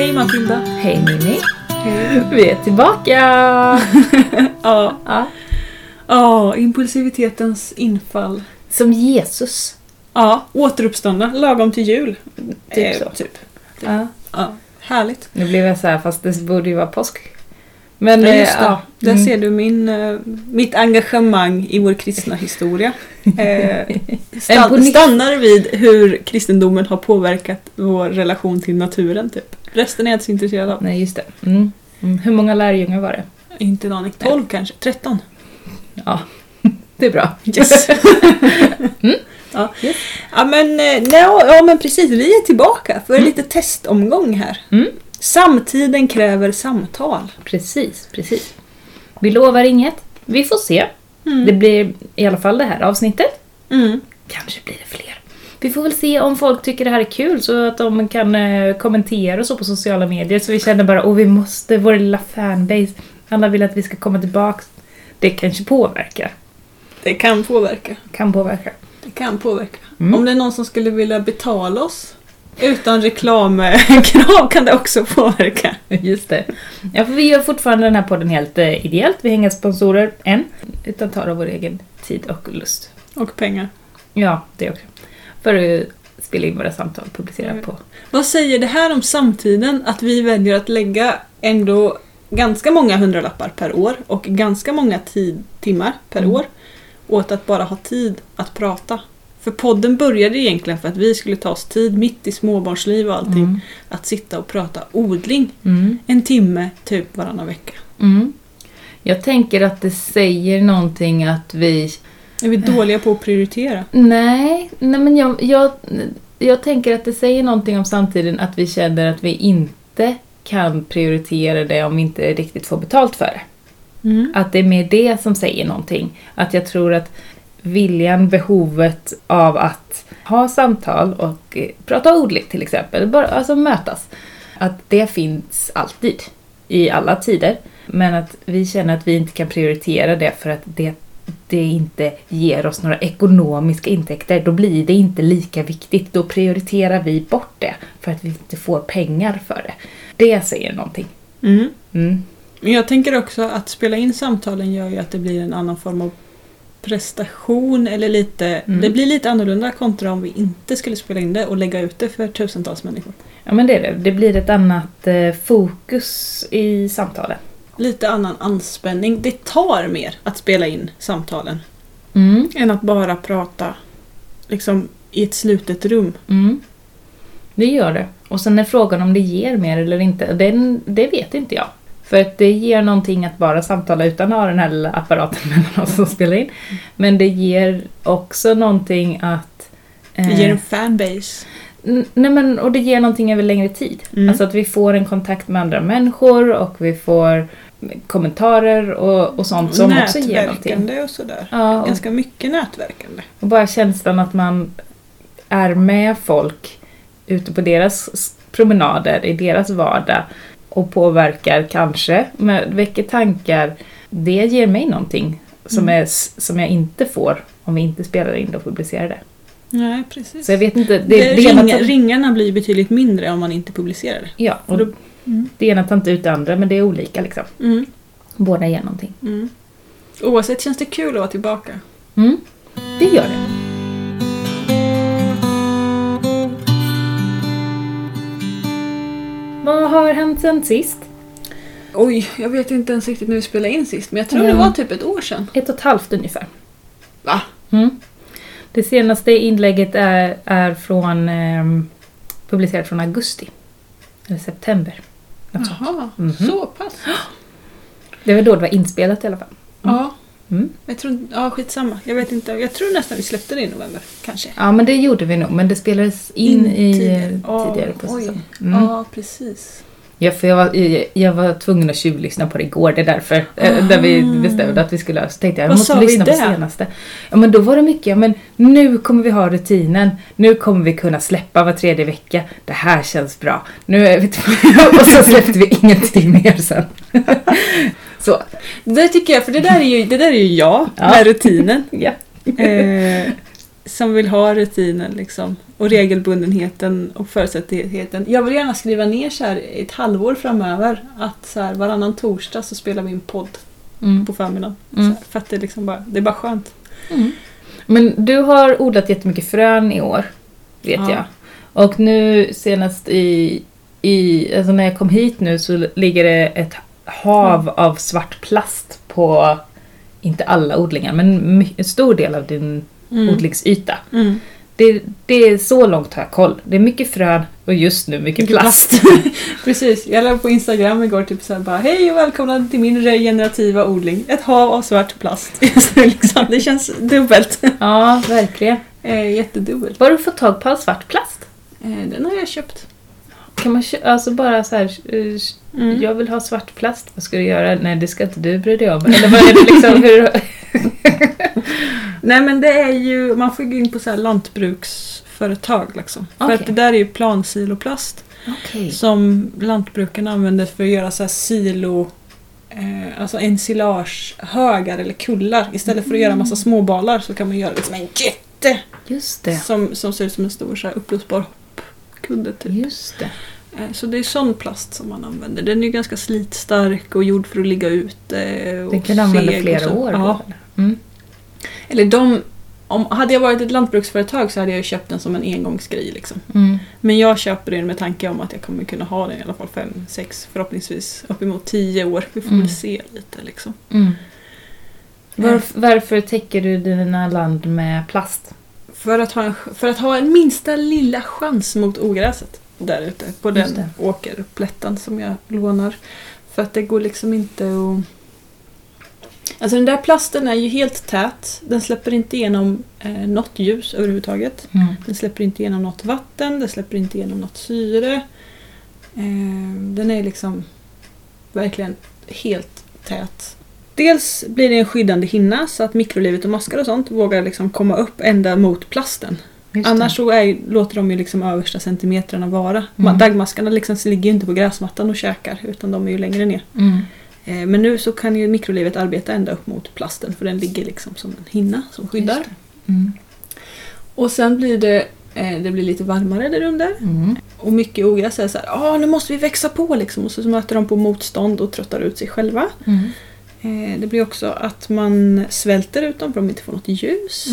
Hej Matilda! Hej Mimmi! Hej! Vi är tillbaka! Ja, ja. ja, impulsivitetens infall. Som Jesus. Ja, återuppståndna lagom till jul. Typ så. Typ. Ja. Ja, härligt. Nu blev jag så här, fast det borde ju vara påsk. Men Ja, eh, just det. ja. Där Mm. ser du min, eh, mitt engagemang i vår kristna historia. Eh, stann, stannar vid hur kristendomen har påverkat vår relation till naturen. Typ. Resten är jag inte så intresserad av. Nej, just det. Mm. Mm. Hur många lärjungar var det? Inte en aning. 12 kanske? 13? Ja, det är bra. Yes. Mm. ja. Yes. ja, men, eh, nej, ja men precis, vi är tillbaka för en lite testomgång här. Samtiden kräver samtal. Precis, precis. Vi lovar inget. Vi får se. Mm. Det blir i alla fall det här avsnittet. Mm. Kanske blir det fler. Vi får väl se om folk tycker det här är kul så att de kan eh, kommentera och så på sociala medier så vi känner bara åh vi måste, vår lilla fanbase, alla vill att vi ska komma tillbaks. Det kanske påverkar. Det kan påverka. Kan påverka. Det kan påverka. Mm. Om det är någon som skulle vilja betala oss utan reklamkrav kan det också påverka. Just det. Ja, för vi gör fortfarande den här podden helt eh, ideellt. Vi har inga sponsorer än. Utan tar av vår egen tid och lust. Och pengar. Ja, det också. För att spela in våra samtal och publicera Mm. på. Vad säger det här om samtiden? Att vi väljer att lägga ändå ganska många hundralappar per år och ganska många tid, timmar per Mm. år åt att bara ha tid att prata. För podden började egentligen för att vi skulle ta oss tid mitt i småbarnsliv och allting Mm. att sitta och prata odling Mm. en timme typ varannan vecka. Mm. Jag tänker att det säger någonting att vi... Är vi dåliga på att prioritera? Nej, nej men jag, jag, jag tänker att det säger någonting om samtiden att vi känner att vi inte kan prioritera det om vi inte riktigt får betalt för det. Mm. Att det är mer det som säger någonting. Att jag tror att viljan, behovet av att ha samtal och eh, prata odling till exempel, bara, alltså mötas. Att det finns alltid, i alla tider. Men att vi känner att vi inte kan prioritera det för att det, det inte ger oss några ekonomiska intäkter. Då blir det inte lika viktigt. Då prioriterar vi bort det för att vi inte får pengar för det. Det säger någonting. Mm. Mm. Men jag tänker också att spela in samtalen gör ju att det blir en annan form av prestation eller lite, Mm. det blir lite annorlunda kontra om vi inte skulle spela in det och lägga ut det för tusentals människor. Ja men det är det. Det blir ett annat eh, fokus i samtalen. Lite annan anspänning. Det tar mer att spela in samtalen Mm. än att bara prata liksom i ett slutet rum. Mm. Det gör det. Och sen är frågan om det ger mer eller inte. Den, det vet inte jag. För att det ger någonting att bara samtala utan att ha den här lilla apparaten mellan oss som spelar in. Men det ger också någonting att... Det eh, ger en fanbase. Nej men, och det ger någonting över längre tid. Mm. Alltså att vi får en kontakt med andra människor och vi får kommentarer och, och sånt som också ger någonting. Nätverkande och sådär. Ja, och, Ganska mycket nätverkande. och bara känslan att man är med folk ute på deras promenader, i deras vardag och påverkar kanske, men väcker tankar. Det ger mig någonting som, Mm. är, som jag inte får om vi inte spelar in det och publicerar det. Nej, precis. Så jag vet inte. Det, Det, det ena ring, tar- ringarna blir betydligt mindre om man inte publicerar det. Ja, Och då- Mm. det ena tar inte ut det andra, men det är olika liksom. Mm. Båda ger någonting. Mm. Oavsett känns det kul att vara tillbaka. Mm, det gör det. Vad har hänt sen sist? Oj, jag vet inte ens riktigt när vi spelade in sist, men jag tror Mm. det var typ ett år sedan. Ett och ett halvt ungefär. Va? Mm. Det senaste inlägget är, är från ehm, publicerat från augusti. Eller september. Något sånt. Jaha, Mhm. så pass. Det var då det var inspelat i alla fall. Ja, Mm. jag tror Ja, skitsamma. Jag vet inte. Jag tror nästan vi släppte det i november. Kanske. Ja, men det gjorde vi nog. Men det spelades in, i tidigare. tidigare, tidigare Ja, på säsongen. Mm. Ja, precis. Ja, för jag var, jag var tvungen att tjuvlyssna på det igår, det är därför. eh, Där vi bestämde att vi skulle Så tänkte jag, jag Vad måste lyssna på senaste. Ja, men då var det mycket, men nu kommer vi ha rutinen. Nu kommer vi kunna släppa var tredje vecka. Det här känns bra. Nu är vi Och så släppte vi ingenting mer sen. Så, Det där tycker jag, för det där är ju, det där är ju jag Ja. med rutinen. ja. Eh, som vill ha rutinen liksom. Och regelbundenheten och förutsättligheten. Jag vill gärna skriva ner så här ett halvår framöver att så här, varannan torsdag så spelar vi en podd Mm. på förmiddagen. Mm. Här, för att det, är liksom bara, det är bara skönt. Mm. Men du har odlat jättemycket frön i år, vet Ja. jag. Och nu senast i, i, alltså när jag kom hit nu så ligger det ett hav av svart plast på, inte alla odlingar, men en stor del av din odlingsyta. Mm. Det, det är så långt har jag koll. Det är mycket frön och just nu mycket Mycket plast. Precis, jag la på Instagram igår typ såhär bara Hej och välkomna till min regenerativa odling. Ett hav av svart plast. Liksom, det känns dubbelt. ja, verkligen. Eh, jättedubbelt. Var har du fått tag på all svart plast? Eh, den har jag köpt. Kan man alltså bara så här, eh, Mm. jag vill ha svart plast, vad ska du göra? Nej, det ska inte du bry dig om. Eller vad är det liksom? Hur... Nej men det är ju, man får gå in på så här lantbruksföretag liksom. För Okej. att det där är ju plansiloplast Okej. som lantbrukarna använder för att göra så här silo Eh, alltså ensilagehögar eller kullar. Istället för att göra massa småbalar så kan man göra liksom en jätte Just det. som, som ser ut som en stor så här uppblåsbar hoppkudde. Typ. Just det. Eh, så det är sån plast som man använder. Den är ju ganska slitstark och gjord för att ligga ute. Och Den kan du använda flera år. Ja. Mm. Eller de, om, hade jag varit ett lantbruksföretag så hade jag köpt den som en engångsgrej. Liksom. Mm. Men jag köper den med tanke om att jag kommer kunna ha den i alla fall fem, sex, förhoppningsvis uppemot tio år. Vi får Mm. väl se lite liksom. Mm. Varf- varför täcker du dina land med plast? För att, ha en, för att ha en minsta lilla chans mot ogräset där ute på Just den åkerplätten som jag lånar. För att det går liksom inte att... Alltså den där plasten är ju helt tät. Den släpper inte igenom eh, något ljus överhuvudtaget. Mm. Den släpper inte igenom något vatten, den släpper inte igenom något syre. Eh, den är liksom verkligen helt tät. Dels blir det en skyddande hinna så att mikrolivet och maskar och sånt vågar liksom komma upp ända mot plasten. Annars så är, låter de ju liksom översta centimetrarna vara. Mm. Dagmaskarna liksom ligger ju inte på gräsmattan och käkar utan de är ju längre ner. Mm. Eh, men nu så kan ju mikrolivet arbeta ända upp mot plasten för den ligger liksom som en hinna som skyddar. Mm. Och sen blir det, eh, det blir lite varmare där under. Mm. Och mycket ogräs är så här, ah, nu måste vi växa på liksom. Och så möter de på motstånd och tröttar ut sig själva. Mm. Eh, det blir också att man svälter ut dem för de inte får något ljus.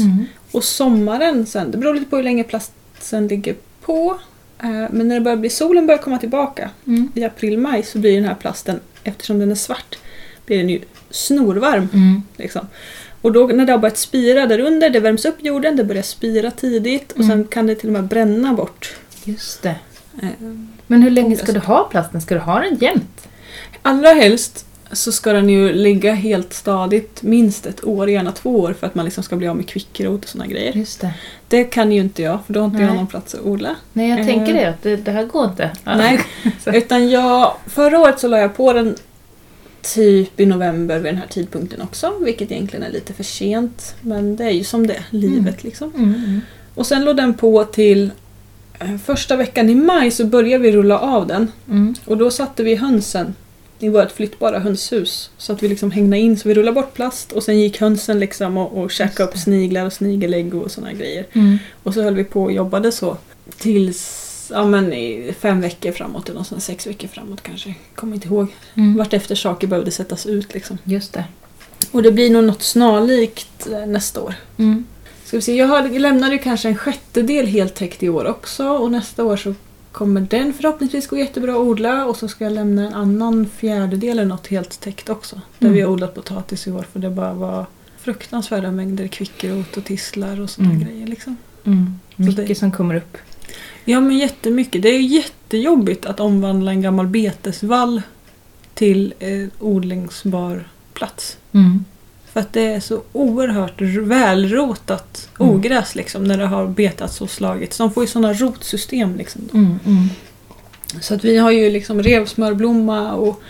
Och sommaren sen, det beror lite på hur länge plasten ligger på. Eh, men när det börjar bli, solen börjar komma tillbaka Mm. i april-maj så blir den här plasten, eftersom den är svart, blir den ju snorvarm. Mm. Liksom. Och då när det har börjat spira där under, det värms upp jorden, det börjar spira tidigt och Mm. sen kan det till och med bränna bort. Just det. Eh, Men hur länge ska du ha plasten? Ska du ha den jämt? Allra helst så ska den ju ligga helt stadigt minst ett år, gärna två år för att man liksom ska bli av med kvickrot och såna grejer. Just det. Det kan ju inte jag för då har inte jag Nej. någon plats att odla. Nej, jag Eh. tänker det. Att det, det här går inte. Ja. Nej, utan jag, förra året så la jag på den typ i november vid den här tidpunkten också, vilket egentligen är lite för sent. Men det är ju som det är, livet liksom. Mm. Mm. Och sen låg den på till eh, första veckan i maj så började vi rulla av den. Mm. Och då satte vi hönsen i vårt flyttbara hönshus. Så att vi liksom hängde in, så vi rullade bort plast och sen gick hönsen liksom och, och käkade upp sniglar och snigelägg och såna grejer. Mm. Och så höll vi på och jobbade så tills ja, men i fem veckor framåt eller något sånt, sex veckor framåt kanske. Kommer inte ihåg. Mm. Vart efter saker behövde sättas ut liksom. Just det. Och det blir nog något snarlikt eh, nästa år. Mm. Ska vi se, jag, har, jag lämnade kanske en sjättedel helt täckt i år också och nästa år så kommer den förhoppningsvis gå jättebra att odla och så ska jag lämna en annan fjärdedel eller något helt täckt också. Där Mm. vi har odlat potatis i år för det bara var fruktansvärda mängder kvickrot och tistlar och sådana Mm. grejer liksom. Mm. Mycket det- som kommer upp. Ja men jättemycket. Det är jättejobbigt att omvandla en gammal betesvall till eh, odlingsbar plats. Mm. För att det är så oerhört välrotat Mm. ogräs liksom när det har betats och slagits. De får ju sådana rotsystem liksom. Mm. Mm. Så att vi har ju liksom revsmörblomma och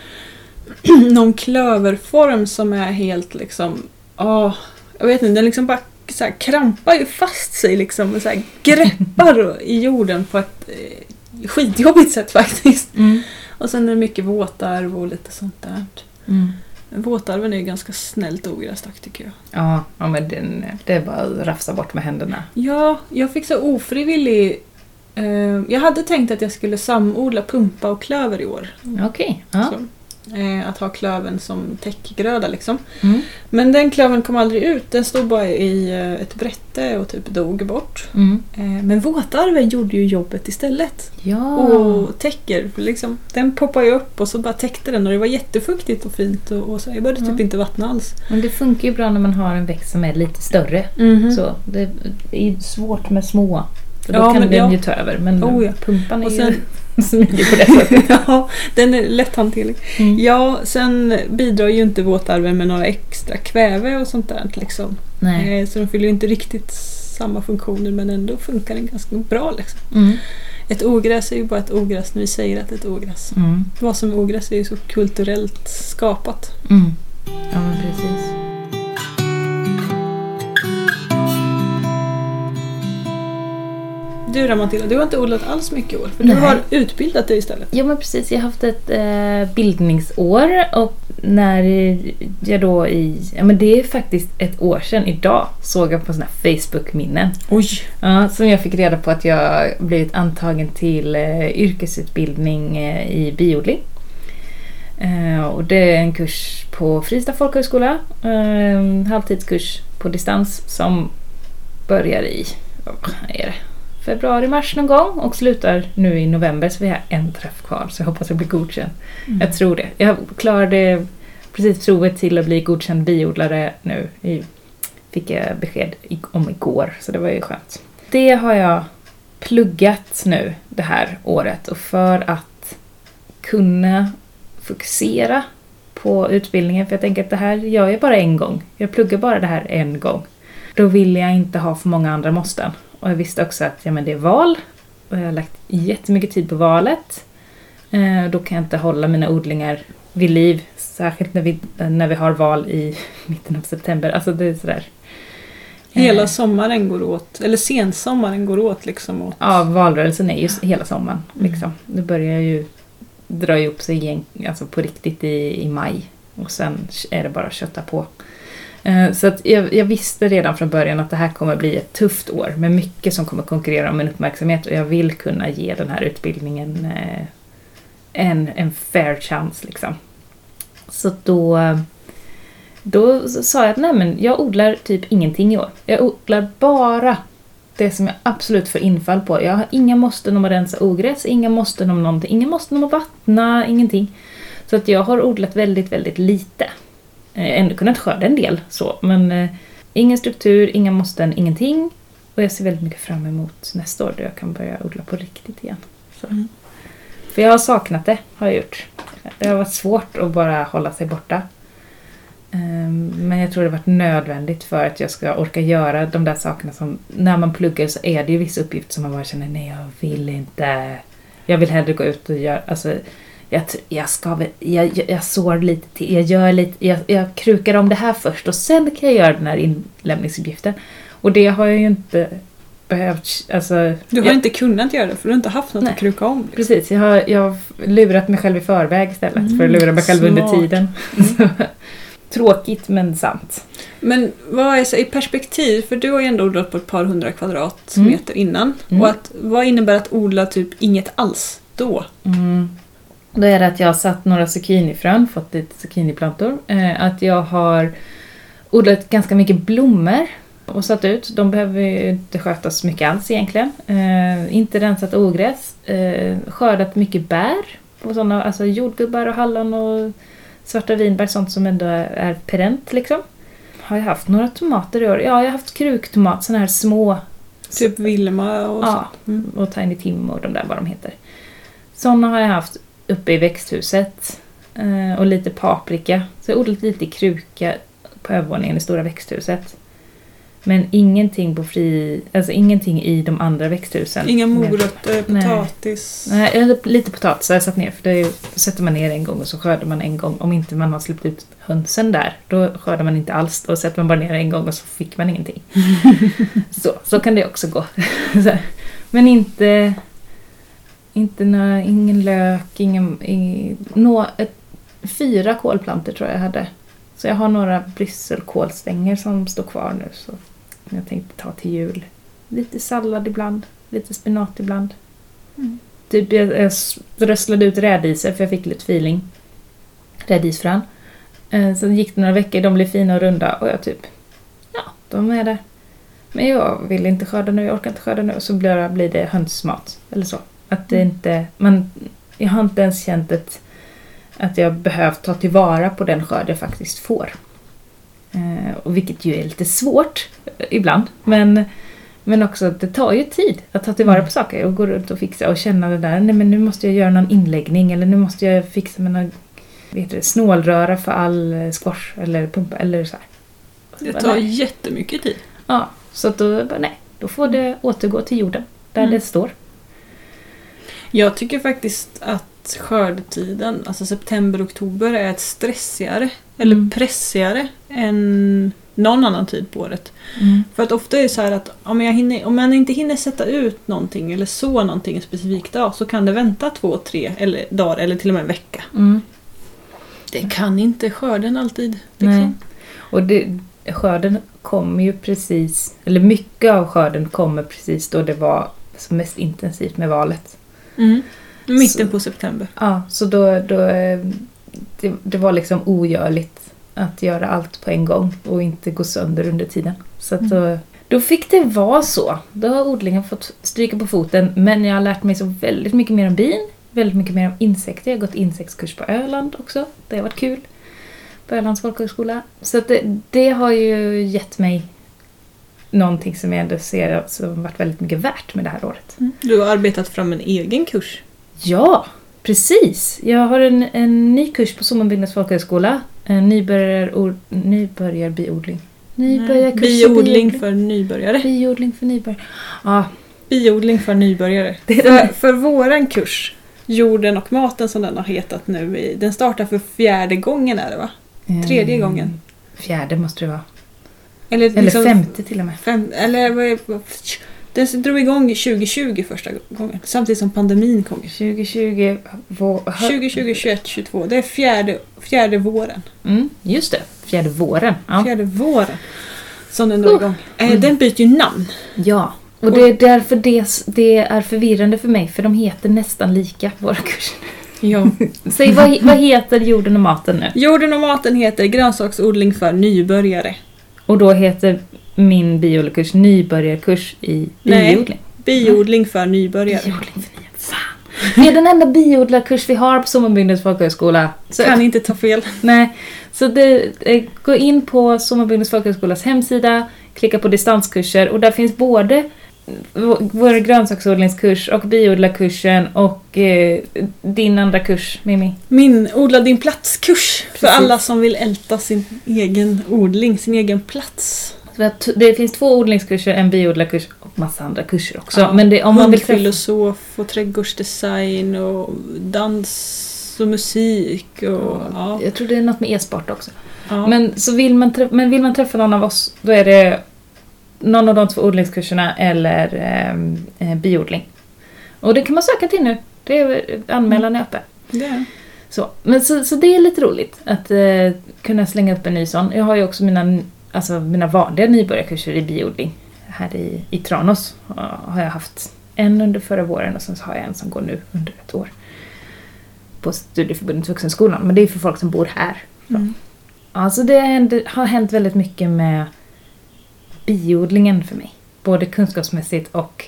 någon klöverform som är helt liksom... Ja, jag vet inte, den liksom bara så här, krampar ju fast sig liksom och så här, greppar i jorden på ett eh, skitjobbigt sätt faktiskt. Mm. Och sen är det mycket våtarv och lite sånt där. Mm. Våtarven är ganska snällt ogrästack tycker jag. Ja, ja men den, det är bara att rafsa bort med händerna. Ja, jag fick så ofrivillig... Eh, jag hade tänkt att jag skulle samodla pumpa och klöver i år. Okej. Ja. Så, eh, att ha klöven som täckgröda liksom. Mm. Men den klövern kom aldrig ut. Den stod bara i eh, ett brätte och typ dog bort. Mm. Eh, men våtarven gjorde ju jobbet istället. Ja. Och täcker. Liksom, den poppade ju upp och så bara täckte den och det var jättefuktigt och fint. Och, och så. Jag behövde typ Mm. inte vattna alls. Men det funkar ju bra när man har en växt som är lite större. Så det är svårt med små. För då Ja, kan men den ja. ju ta över. Men Oh, ja. pumpan är Och ju sen- smidig på det sättet. ja, den är lätthanterlig. Mm. Ja, sen bidrar ju inte våtarven med några extra kväve och sånt där. Liksom. Nej. Eh, Så de fyller ju inte riktigt samma funktioner men ändå funkar den ganska bra. Liksom. Mm. Ett ogräs är ju bara ett ogräs när vi säger att det är ett ogräs. Mm. Vad som är ogräs är ju så kulturellt skapat. Mm. Ja, men precis. Du då Matilda, du har inte odlat alls mycket i år. För Nej. du har utbildat dig istället. Ja men precis, jag har haft ett eh, bildningsår och när jag då i, ja men det är faktiskt ett år sedan idag, såg jag på sådana här Facebook-minnen. Oj! Ja, som jag fick reda på att jag blivit antagen till eh, yrkesutbildning eh, i biodling. Eh, och det är en kurs på Fristad folkhögskola, eh, halvtidskurs på distans som börjar i, vad är det, februari, mars någon gång och slutar nu i november så vi har en träff kvar så jag hoppas jag blir godkänd. Jag tror det. Jag klarade precis provet till att bli godkänd biodlare nu. I, fick jag besked om igår, så det var ju skönt. Det har jag pluggat nu det här året och för att kunna fokusera på utbildningen, för jag tänker att det här gör jag bara en gång. Jag pluggar bara det här en gång. Då vill jag inte ha för många andra måsten. Och jag visste också att ja, men det är val och jag har lagt jättemycket tid på valet. Eh, Då kan jag inte hålla mina odlingar vid liv, särskilt när vi, när vi har val i mitten av september. Alltså det är sådär. Hela Eh, sommaren går åt, eller sensommaren går åt liksom åt. Ja, valrörelsen är ju hela sommaren. Liksom. Det börjar ju dra ihop sig igen, alltså på riktigt i, i maj. Och sen är det bara att kötta på. Eh, så att jag, jag visste redan från början att det här kommer bli ett tufft år med mycket som kommer konkurrera om min uppmärksamhet och jag vill kunna ge den här utbildningen eh, en, en fair chance liksom. Så då, då sa jag att nej men jag odlar typ ingenting i år. Jag odlar bara det som jag absolut får infall på. Jag har inga måsten om att rensa ogräs, inga måsten om någonting, inga måsten om att vattna, ingenting. Så att jag har odlat väldigt, väldigt lite. Eh, ändå kunnat skörda en del så, men eh, ingen struktur, inga måsten, ingenting. Och jag ser väldigt mycket fram emot nästa år då jag kan börja odla på riktigt igen. Mm. För jag har saknat det, har jag gjort. Det har varit svårt att bara hålla sig borta. Ehm, Men jag tror det har varit nödvändigt för att jag ska orka göra de där sakerna som... När man pluggar så är det ju vissa uppgifter som man bara känner nej jag vill inte. Jag vill hellre gå ut och göra... Alltså, jag, jag ska. Jag, jag, sår lite till. Jag gör lite... Jag, jag krukar om det här först och sen kan jag göra den här inlämningsuppgiften. Och det har jag ju inte behövt... Alltså, Du har jag, inte kunnat göra det för du har inte haft något Nej. att kruka om. Liksom. Precis, jag har, jag har lurat mig själv i förväg istället för att Mm, lura mig själv under smart. tiden. Så, tråkigt men sant. Men vad är så i perspektiv, för du har ju ändå odlat på ett par hundra kvadratmeter innan. Mm. Och att, vad innebär att odla typ inget alls då? Mm. Då är det att jag har satt några zucchinifrön, fått lite zucchiniplantor. Eh, att jag har odlat ganska mycket blommor och satt ut. De behöver ju inte skötas mycket alls egentligen. Eh, inte rensat ogräs. Eh, skördat mycket bär. På såna, alltså jordgubbar och hallon och svarta vinbär, sånt som ändå är, är perent liksom. Har jag haft några tomater i år? Ja, jag har haft kruktomat, såna här små Typ Vilma och Ja, så. Mm. och Tiny Tim och de där vad de heter. Såna har jag haft uppe i växthuset. Eh, och lite paprika. Så jag odlat lite kruka på övervåningen i stora växthuset. Men ingenting på fri... Alltså ingenting i de andra växthusen. Inga morötter, potatis. Nej, lite potatis har jag satt ner för det ju- sätter man ner en gång och så skördar man en gång. Om inte man har släppt ut hönsen där, då skördar man inte alls. Då sätter man bara ner en gång och så fick man ingenting. så, så kan det också gå. Men inte... Inte nå, ingen lök, ingen... ingen nå, ett, fyra kolplantor tror jag jag hade. Så jag har några brysselkålstänger som står kvar nu. Så jag tänkte ta till jul. Lite sallad ibland, lite spenat ibland. Mm. Typ jag, jag rösslade ut rädisor för jag fick lite feeling. Rädisfrön. Eh, Sen gick det några veckor, de blev fina och runda och jag typ, ja, de är där. Men jag vill inte skörda nu, jag orkar inte skörda nu. Så blir det, blir det hönsmat eller så. Att det Mm. inte, man, jag har inte ens känt ett, att jag behövt ta tillvara på den skörd jag faktiskt får. Eh, och vilket ju är lite svårt eh, ibland. Men, men också att det tar ju tid att ta tillvara Mm. på saker och gå runt och fixa och känna det där. Nej men nu måste jag göra någon inläggning eller nu måste jag fixa heter det, snålröra för all eh, squash eller pumpa eller så här. Det tar nej. jättemycket tid. Ja, så att då, nej, då får det återgå till jorden där Mm. det står. Jag tycker faktiskt att skördetiden, alltså september-oktober, är ett stressigare eller Mm. pressigare än någon annan tid på året. För att ofta är det så här att om jag, hinner, om jag inte hinner sätta ut någonting eller så någonting en specifik dag så kan det vänta två, tre eller, dagar eller till och med en vecka. Mm. Det kan inte skörden alltid. Nej. Liksom. Och det, skörden kommer ju precis, eller mycket av skörden kommer precis då det var som mest intensivt med valet. Mm. Mitten Så- på september. Ja, så då, då eh, det, det var liksom ogörligt att göra allt på en gång och inte gå sönder under tiden. Så att då, då fick det vara så. Då har odlingen fått stryka på foten men jag har lärt mig så väldigt mycket mer om bin, väldigt mycket mer om insekter. Jag har gått insektskurs på Öland också. Det har varit kul. På Ölands folkhögskola. Så det, det har ju gett mig någonting som jag ändå ser som varit väldigt mycket värt med det här året. Du har arbetat fram en egen kurs. Ja, precis. Jag har en, en ny kurs på Sommarbyggnads folkhögskola. En nybörjar, nybörjarbiodling. Nybörjarkurs Biodling för nybörjare. Biodling för nybörjare. Ja, Biodling för nybörjare. Det är för, för våran kurs, Jorden och maten som den har hetat nu, den startar för fjärde gången är det va? Tredje eh, gången. Fjärde måste det vara. Eller, Eller liksom femte till och med. Fem, eller den drog igång 2020 första gången, samtidigt som pandemin kom. 2020... Vår, 2020, 21, 22. Det är fjärde, fjärde våren. Mm, just det. Fjärde våren. Ja. Fjärde våren som den drog Oh. igång. Eh, Mm. Den byter ju namn. ja. Och det är därför det, det är förvirrande för mig, för de heter nästan lika, våra kurser. Ja. Säg, vad, vad heter jorden och maten nu? Jorden och maten heter grönsaksodling för nybörjare. Och då heter min biodlarkurs nybörjarkurs i Nej. biodling. Biodling för nybörjare. Biodling för. Fan! Det är den enda biodlarkurs vi har på Sommarbyggnads folkhögskola. Så, Kan inte ta fel. nej, så det, eh, gå in på Sommarbyggnads folkhögskolas hemsida, klicka på distanskurser och där finns både vår grönsaksodlingskurs och biodlarkursen och eh, din andra kurs, Mimmi. Min Odla din plats-kurs. För alla som vill älta sin egen odling, sin egen plats. Det finns två odlingskurser, en biodlarkurs och massa andra kurser också. Ja, Men det, om man vill. Handfilosof och trädgårdsdesign och dans och musik och ja. Jag tror det är något med e-sport också. Men, så vill man men vill man träffa någon av oss, då är det någon av de två odlingskurserna eller ehm, eh, biodling. Och det kan man söka till nu. Det är, anmälan är öppen. är. Så, men så, så det är lite roligt att eh, kunna slänga upp en ny sån. Jag har ju också mina, alltså, mina vanliga nybörjarkurser i biodling. Här i, i Tranås har jag haft en under förra våren och sen så har jag en som går nu under ett år. På Studieförbundet Vuxenskolan, men det är för folk som bor här. Mm. Alltså det har hänt väldigt mycket med biodlingen för mig. Både kunskapsmässigt och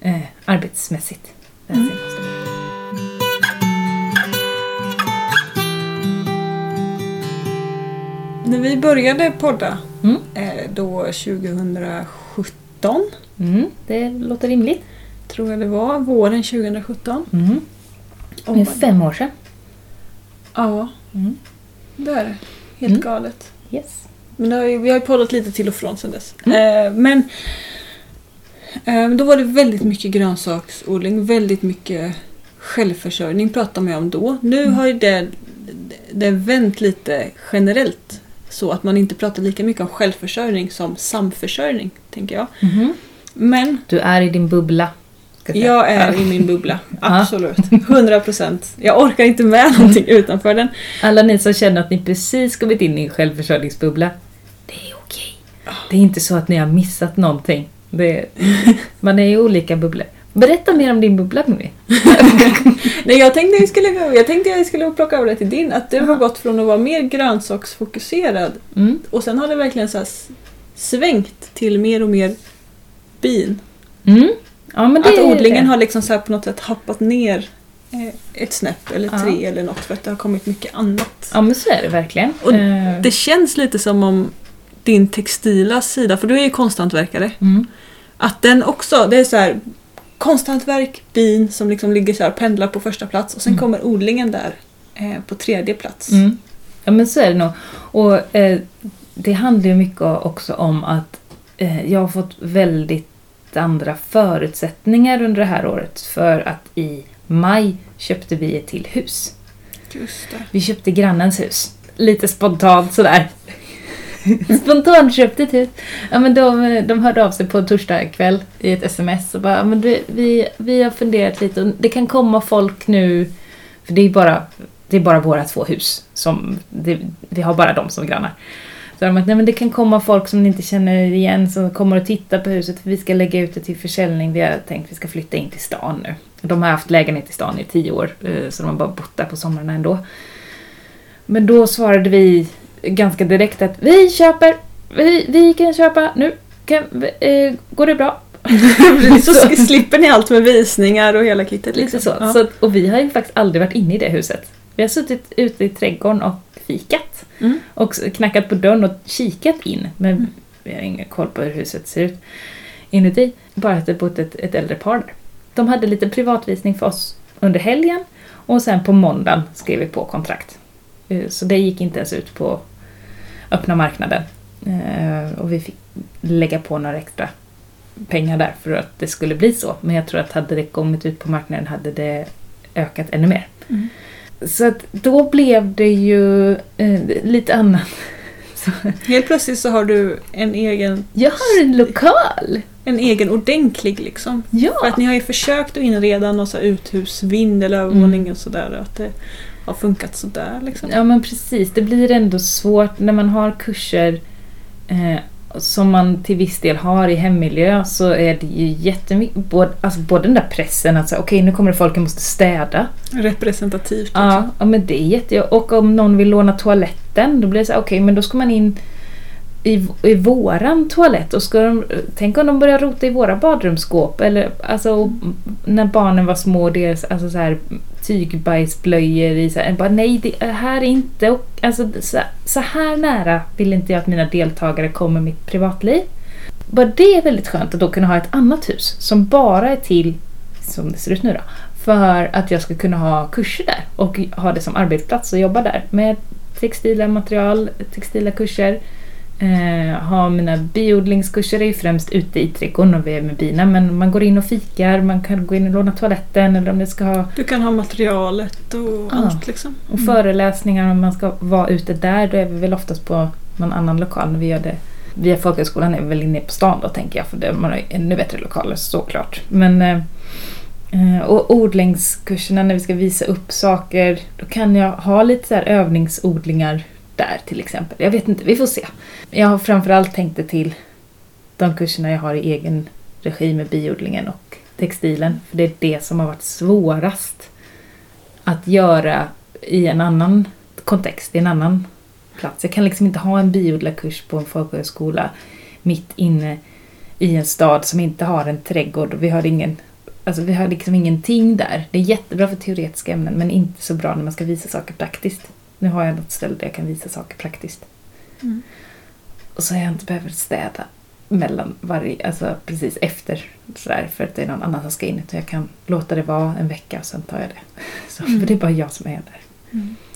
eh, arbetsmässigt. Mm. När vi började podda Mm. eh, då 2017, Mm, det låter rimligt. tror jag det var, våren 2017. Mm. Och- Det är fem år sedan. Ja, Mm. det är det. Helt Mm. galet. Yes. Men har ju, vi har ju poddat lite till och från sedan dess. Mm. Eh, men eh, då var det väldigt mycket grönsaksodling, väldigt mycket självförsörjning pratade man ju om då. Nu Mm. har ju det, det vänt lite generellt. Så att man inte pratar lika mycket om självförsörjning som samförsörjning, tänker jag. Mhm. Men Du är i din bubbla. Jag är i min bubbla. Absolut. 100 procent. Jag orkar inte med någonting utanför den. Alla ni som känner att ni precis kommit in i en självförsörjningsbubbla. Det är inte så att ni har missat någonting. Är, man är i olika bubblor. Berätta mer om din bubbla Mimmi. Nej, jag tänkte jag skulle, jag tänkte jag skulle plocka över det till din. Att du har gått från att vara mer grönsaksfokuserad Mm. och sen har det verkligen så svängt till mer och mer bin. Mm. Ja, Att odlingen har liksom så på något sätt hoppat ner eh, ett snäpp eller Ja. tre eller något för att det har kommit mycket annat. Ja men så är det verkligen. Och Eh, Det känns lite som om din textila sida, för du är ju konsthantverkare, mm. att den också, det är så här konsthantverk, bin som liksom ligger så här pendlar på första plats och sen Mm. kommer odlingen där eh, på tredje plats. Mm. Ja men så är det nog. Och eh, det handlar ju mycket också om att eh, jag har fått väldigt andra förutsättningar under det här året. För att i maj köpte vi ett till hus. Vi köpte grannens hus. Lite spontant sådär. Spontant köpte ett hus. Ja, men de, de hörde av sig på torsdag kväll i ett sms och bara men du, vi, vi har funderat lite och det kan komma folk nu för det är bara, det är bara våra två hus. Som, det, vi har bara dem som grannar. Så de att, nej men det kan komma folk som ni inte känner igen som kommer och titta på huset för vi ska lägga ut det till försäljning. Vi har tänkt att vi ska flytta in till stan nu. De har haft lägenhet i stan i tio år eh, så de har bara bott där på somrarna ändå. Men då svarade vi ganska direkt att vi köper, vi, vi kan köpa nu. Kan, eh, går det bra? så slipper ni allt med visningar och hela kittet. Liksom. Lite så. Ja. så. Och vi har ju faktiskt aldrig varit inne i det huset. Vi har suttit ute i trädgården och fikat. Mm. Och knackat på dörren och kikat in. Men Mm. vi har ingen koll på hur huset ser ut inuti. Bara att det bott ett, ett äldre par där. De hade lite privatvisning för oss under helgen. Och sen på måndagen skrev vi på kontrakt. Eh, Så det gick inte ens ut på öppna marknaden. Eh, Och vi fick lägga på några extra pengar där för att det skulle bli så. Men jag tror att hade det kommit ut på marknaden hade det ökat ännu mer. Mm. Så att då blev det ju eh, lite annat. Så, Helt plötsligt så har du en egen, jag har en lokal! en egen ordentlig liksom. För Ja! att ni har ju försökt att inreda någon så uthusvind eller övervåning och sådär att det har funkat sådär liksom. Ja men precis, det blir ändå svårt när man har kurser eh, som man till viss del har i hemmiljö så är det ju jättemycket, både, alltså både den där pressen att säga okej nu kommer det folk, jag måste städa. Representativt. Liksom. Ja, ja men det är jätte... Och om någon vill låna toaletten, då blir det så okej men då ska man in i, i våran toalett och ska de, tänk om de börjar rota i våra badrumsskåp eller alltså när barnen var små, deras alltså så här tygbajsblöjor i så här, bara nej det här är inte och, alltså så, så här nära vill inte jag att mina deltagare kommer mitt privatliv. Bara det är väldigt skönt att då kunna ha ett annat hus som bara är till, som det ser ut nu då, för att jag ska kunna ha kurser där och ha det som arbetsplats och jobba där med textila material, textila kurser. Eh, ha mina biodlingskurser är främst ute i trädgården och vi är med bina men man går in och fikar, man kan gå in och låna toaletten eller om det ska ha Du kan ha materialet och Ja. allt liksom. och föreläsningar om man ska vara ute där, då är vi väl oftast på någon annan lokal när vi gör det. Via folkhögskolan är vi väl inne på stan då tänker jag för det, man har ännu bättre lokaler såklart. Men eh, och odlingskurserna när vi ska visa upp saker, då kan jag ha lite så övningsodlingar där till exempel. Jag vet inte, vi får se. Jag har framförallt tänkt det till de kurserna jag har i egen regi med biodlingen och textilen. För det är det som har varit svårast att göra i en annan kontext, i en annan plats. Jag kan liksom inte ha en biodlarkurs på en folkhögskola mitt inne i en stad som inte har en trädgård och vi har ingen Alltså vi har liksom ingenting där. Det är jättebra för teoretiska ämnen men inte så bra när man ska visa saker praktiskt. Nu har jag något ställe där jag kan visa saker praktiskt. Mm. Och så har jag inte behövt städa mellan varje, alltså precis efter sådär för att det är någon annan som ska in. Utan jag kan låta det vara en vecka och sen tar jag det. Så, Mm. För det är bara jag som är där.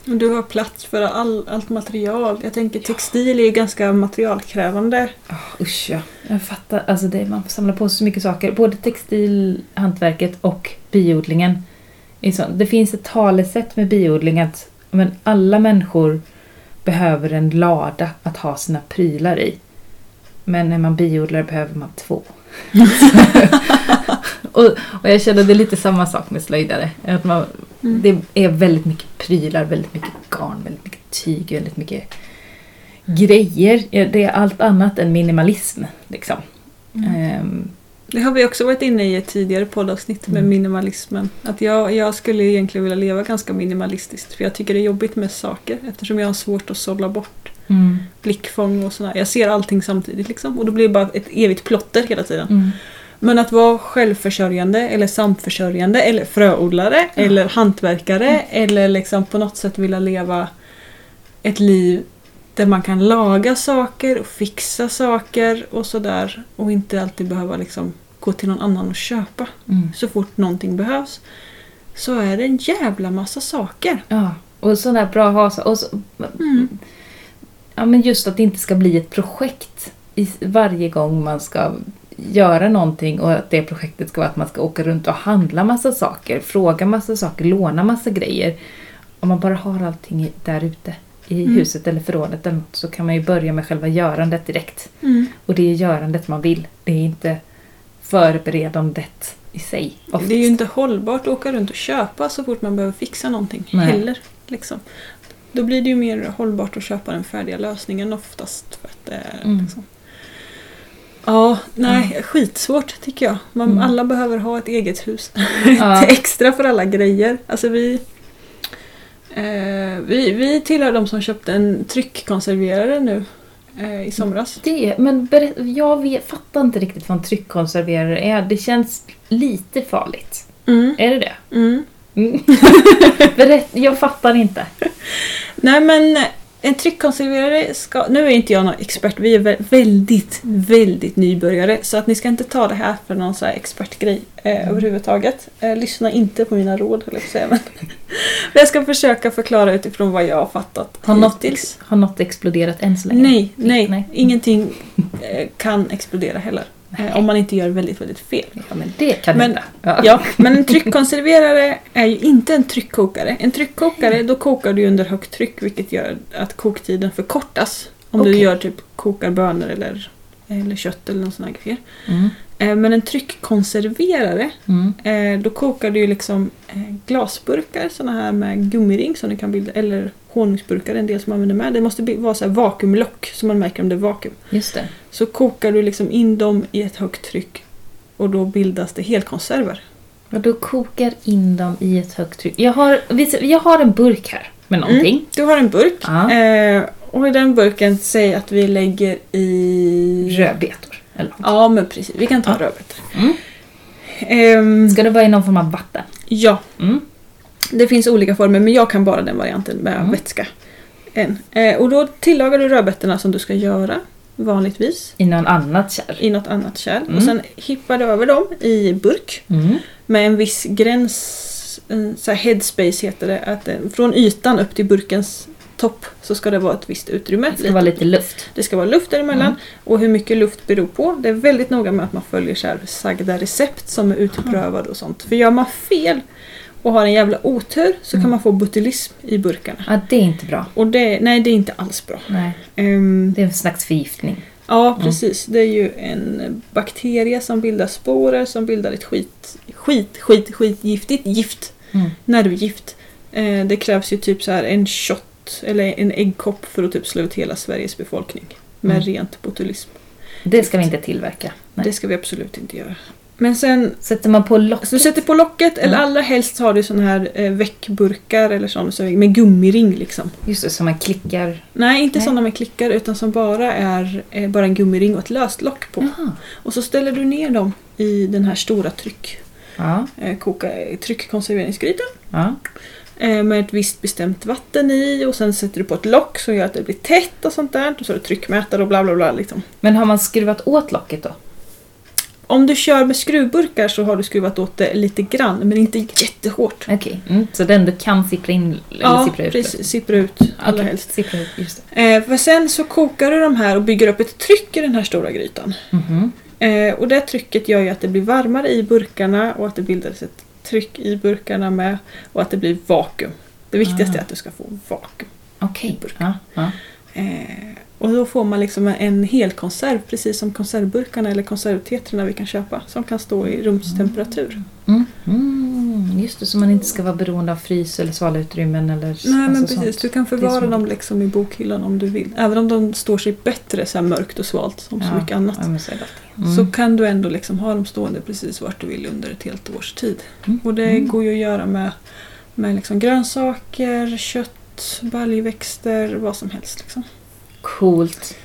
Och Du har plats för all, allt material. Jag tänker textil är ju ganska materialkrävande. Oh, usch ja. Jag fattar. Alltså det, man får samla på sig så mycket saker. Både textilhantverket och biodlingen. är Det finns ett talesätt med biodling att men alla människor behöver en lada att ha sina prylar i. Men när man biodlar behöver man två. och, och jag känner det är lite samma sak med slöjdare. Att man, Mm. Det är väldigt mycket prylar, väldigt mycket garn, väldigt mycket tyg, väldigt mycket grejer. Det är allt annat än minimalism. Liksom. Mm. Ehm, Det har vi också varit inne i ett tidigare poddavsnitt med Mm. minimalismen. Att jag, jag skulle egentligen vilja leva ganska minimalistiskt. För jag tycker det är jobbigt med saker eftersom jag har svårt att sålla bort mm, blickfång och sådär. Jag ser allting samtidigt liksom. Och då blir det bara ett evigt plotter hela tiden. mm, Men att vara självförsörjande eller samförsörjande eller fröodlare eller hantverkare eller liksom på något sätt vilja leva ett liv där man kan laga saker och fixa saker och sådär och inte alltid behöva liksom gå till någon annan och köpa. mm. Så fort någonting behövs så är det en jävla massa saker. Ja, och sådana bra ha. Och så, Mm. ja, men just att det inte ska bli ett projekt i varje gång man ska göra någonting och att det projektet ska vara att man ska åka runt och handla massa saker, fråga massa saker, låna massa grejer. Om man bara har allting där ute i Mm. huset eller förrådet eller något, så kan man ju börja med själva görandet direkt. Mm. Och det är görandet man vill. Det är inte förberedandet i sig. Oftast. Det är ju inte hållbart att åka runt och köpa så fort man behöver fixa någonting Nej. heller. Liksom. Då blir det ju mer hållbart att köpa den färdiga lösningen oftast. För att det är, Mm. liksom. Ja, nej, skitsvårt tycker jag. Man, Mm. Alla behöver ha ett eget hus. Ja. Extra för alla grejer. Alltså vi, eh, vi, vi tillhör de som köpte en tryckkonserverare nu eh, i somras. Det, men berätt, jag vet, fattar inte riktigt vad en tryckkonserverare är. Det känns lite farligt. Mm. Är det det? Mm. Mm. Berätt, jag fattar inte. Nej men en tryckkonserverare ska... Nu är inte jag någon expert, vi är vä- väldigt, väldigt nybörjare. Så att ni ska inte ta det här för någon så här expertgrej eh, överhuvudtaget. Eh, lyssna inte på mina råd, höll jag på säga. Men jag ska försöka förklara utifrån vad jag har fattat Har något, har något exploderat än så länge? Nej, nej, Nej. Ingenting eh, kan explodera heller. Eh, om man inte gör väldigt, väldigt fel. Ja, men det kan Men-. Ja. Ja, men en tryckkonserverare är ju inte en tryckkokare. En tryckkokare, då kokar du under högt tryck vilket gör att koktiden förkortas. Om du Okej. gör typ kokar bönor eller, eller kött eller någon sån här grejer. Mm. Eh, Men en tryckkonserverare, Mm. eh, då kokar du liksom eh, glasburkar, såna här med gummiring som du kan bilda, eller honungsburkar, en del som man använder med. Det måste vara så här vakuumlock så man märker om det är vakuum. Just det. Så kokar du liksom in dem i ett högt tryck och då bildas det helkonserver. Och då kokar in dem i ett högt tryck. Jag har, jag har en burk här med någonting. Du har en burk Ja. och i den burken säg att vi lägger i... Rödbetor. Eller något. Ja men precis, vi kan ta Ja. rödbetor. Mm. Ehm, Ska det vara i någon form av vatten? ja, Mm. det finns olika former men jag kan bara den varianten med Mm. vätska. En. Eh, och då tillagar du rödbetorna som du ska göra vanligtvis I någon annat kärl? i något annat kärl. Mm. Och sen hippar du över dem i burk Mm. med en viss gräns, en så här headspace heter det, att eh, från ytan upp till burkens topp så ska det vara ett visst utrymme. Det ska vara lite luft. Det ska vara luft däremellan Mm. och hur mycket luft beror på. Det är väldigt noga med att man följer så här sagda recept som är utprövade och sånt. För gör man fel och har en jävla otur så Mm. kan man få botulism i burkarna. Ja, det är inte bra. Och det, nej, det är inte alls bra. Ehm, det är en slags förgiftning. ja, Mm. precis. Det är ju en bakterie som bildar sporer som bildar ett skit, skit, skit, skitgiftigt gift. Mm. Nervgift. Eh, det krävs ju typ så här en shot eller en äggkopp för att typ slå ut hela Sveriges befolkning. Med Mm. rent botulism. Det ska vi inte tillverka. Nej. Det ska vi absolut inte göra. Men sen, Sätter man på locket? så du sätter på locket eller Mm. allra helst har du såna här eh, väckburkar eller såna så med gummiring liksom. Just det, som man klickar. Nej, inte Nej. såna med klickar utan som bara är eh, bara en gummiring och ett löst lock på. Jaha. Och så ställer du ner dem i den här stora tryck, Ja, eh, koka, tryckkonserveringsgrytan. ja. Eh, med ett visst bestämt vatten i och sen sätter du på ett lock som gör att det blir tätt och sånt där. Och så har du tryckmätare och bla bla bla. Liksom. Men har man skruvat åt locket då? Om du kör med skruvburkar så har du skruvat åt det lite grann men inte jättehårt. Okej, mm. så den du kan sippra in eller Ja, sippra ut? precis. Sippra ut allra Okej, helst. Sippra ut, just det. Eh, för sen så kokar du de här och bygger upp ett tryck i den här stora grytan. Mhm. Eh, och det trycket gör ju att det blir varmare i burkarna och att det bildas ett tryck i burkarna med och att det blir vakuum. Det viktigaste Ah. är att du ska få vakuum. Okej. Burk. Ja, ja. Eh, Och då får man liksom en hel konserv, precis som konservburkarna eller konservtetrarna vi kan köpa, som kan stå i rumstemperatur. Mm. Mm. Just det, så man inte ska vara beroende av frys eller svalutrymmen eller Nej men alltså precis, sånt. du kan förvara dem liksom i bokhyllan om du vill. Även om de står sig bättre så mörkt och svalt som så mycket annat. Ja, men så. Mm. Så kan du ändå liksom ha dem stående precis vart du vill under ett helt års tid. Mm. Och det Mm. går ju att göra med, med liksom grönsaker, kött, baljväxter, vad som helst. Liksom. Coolt.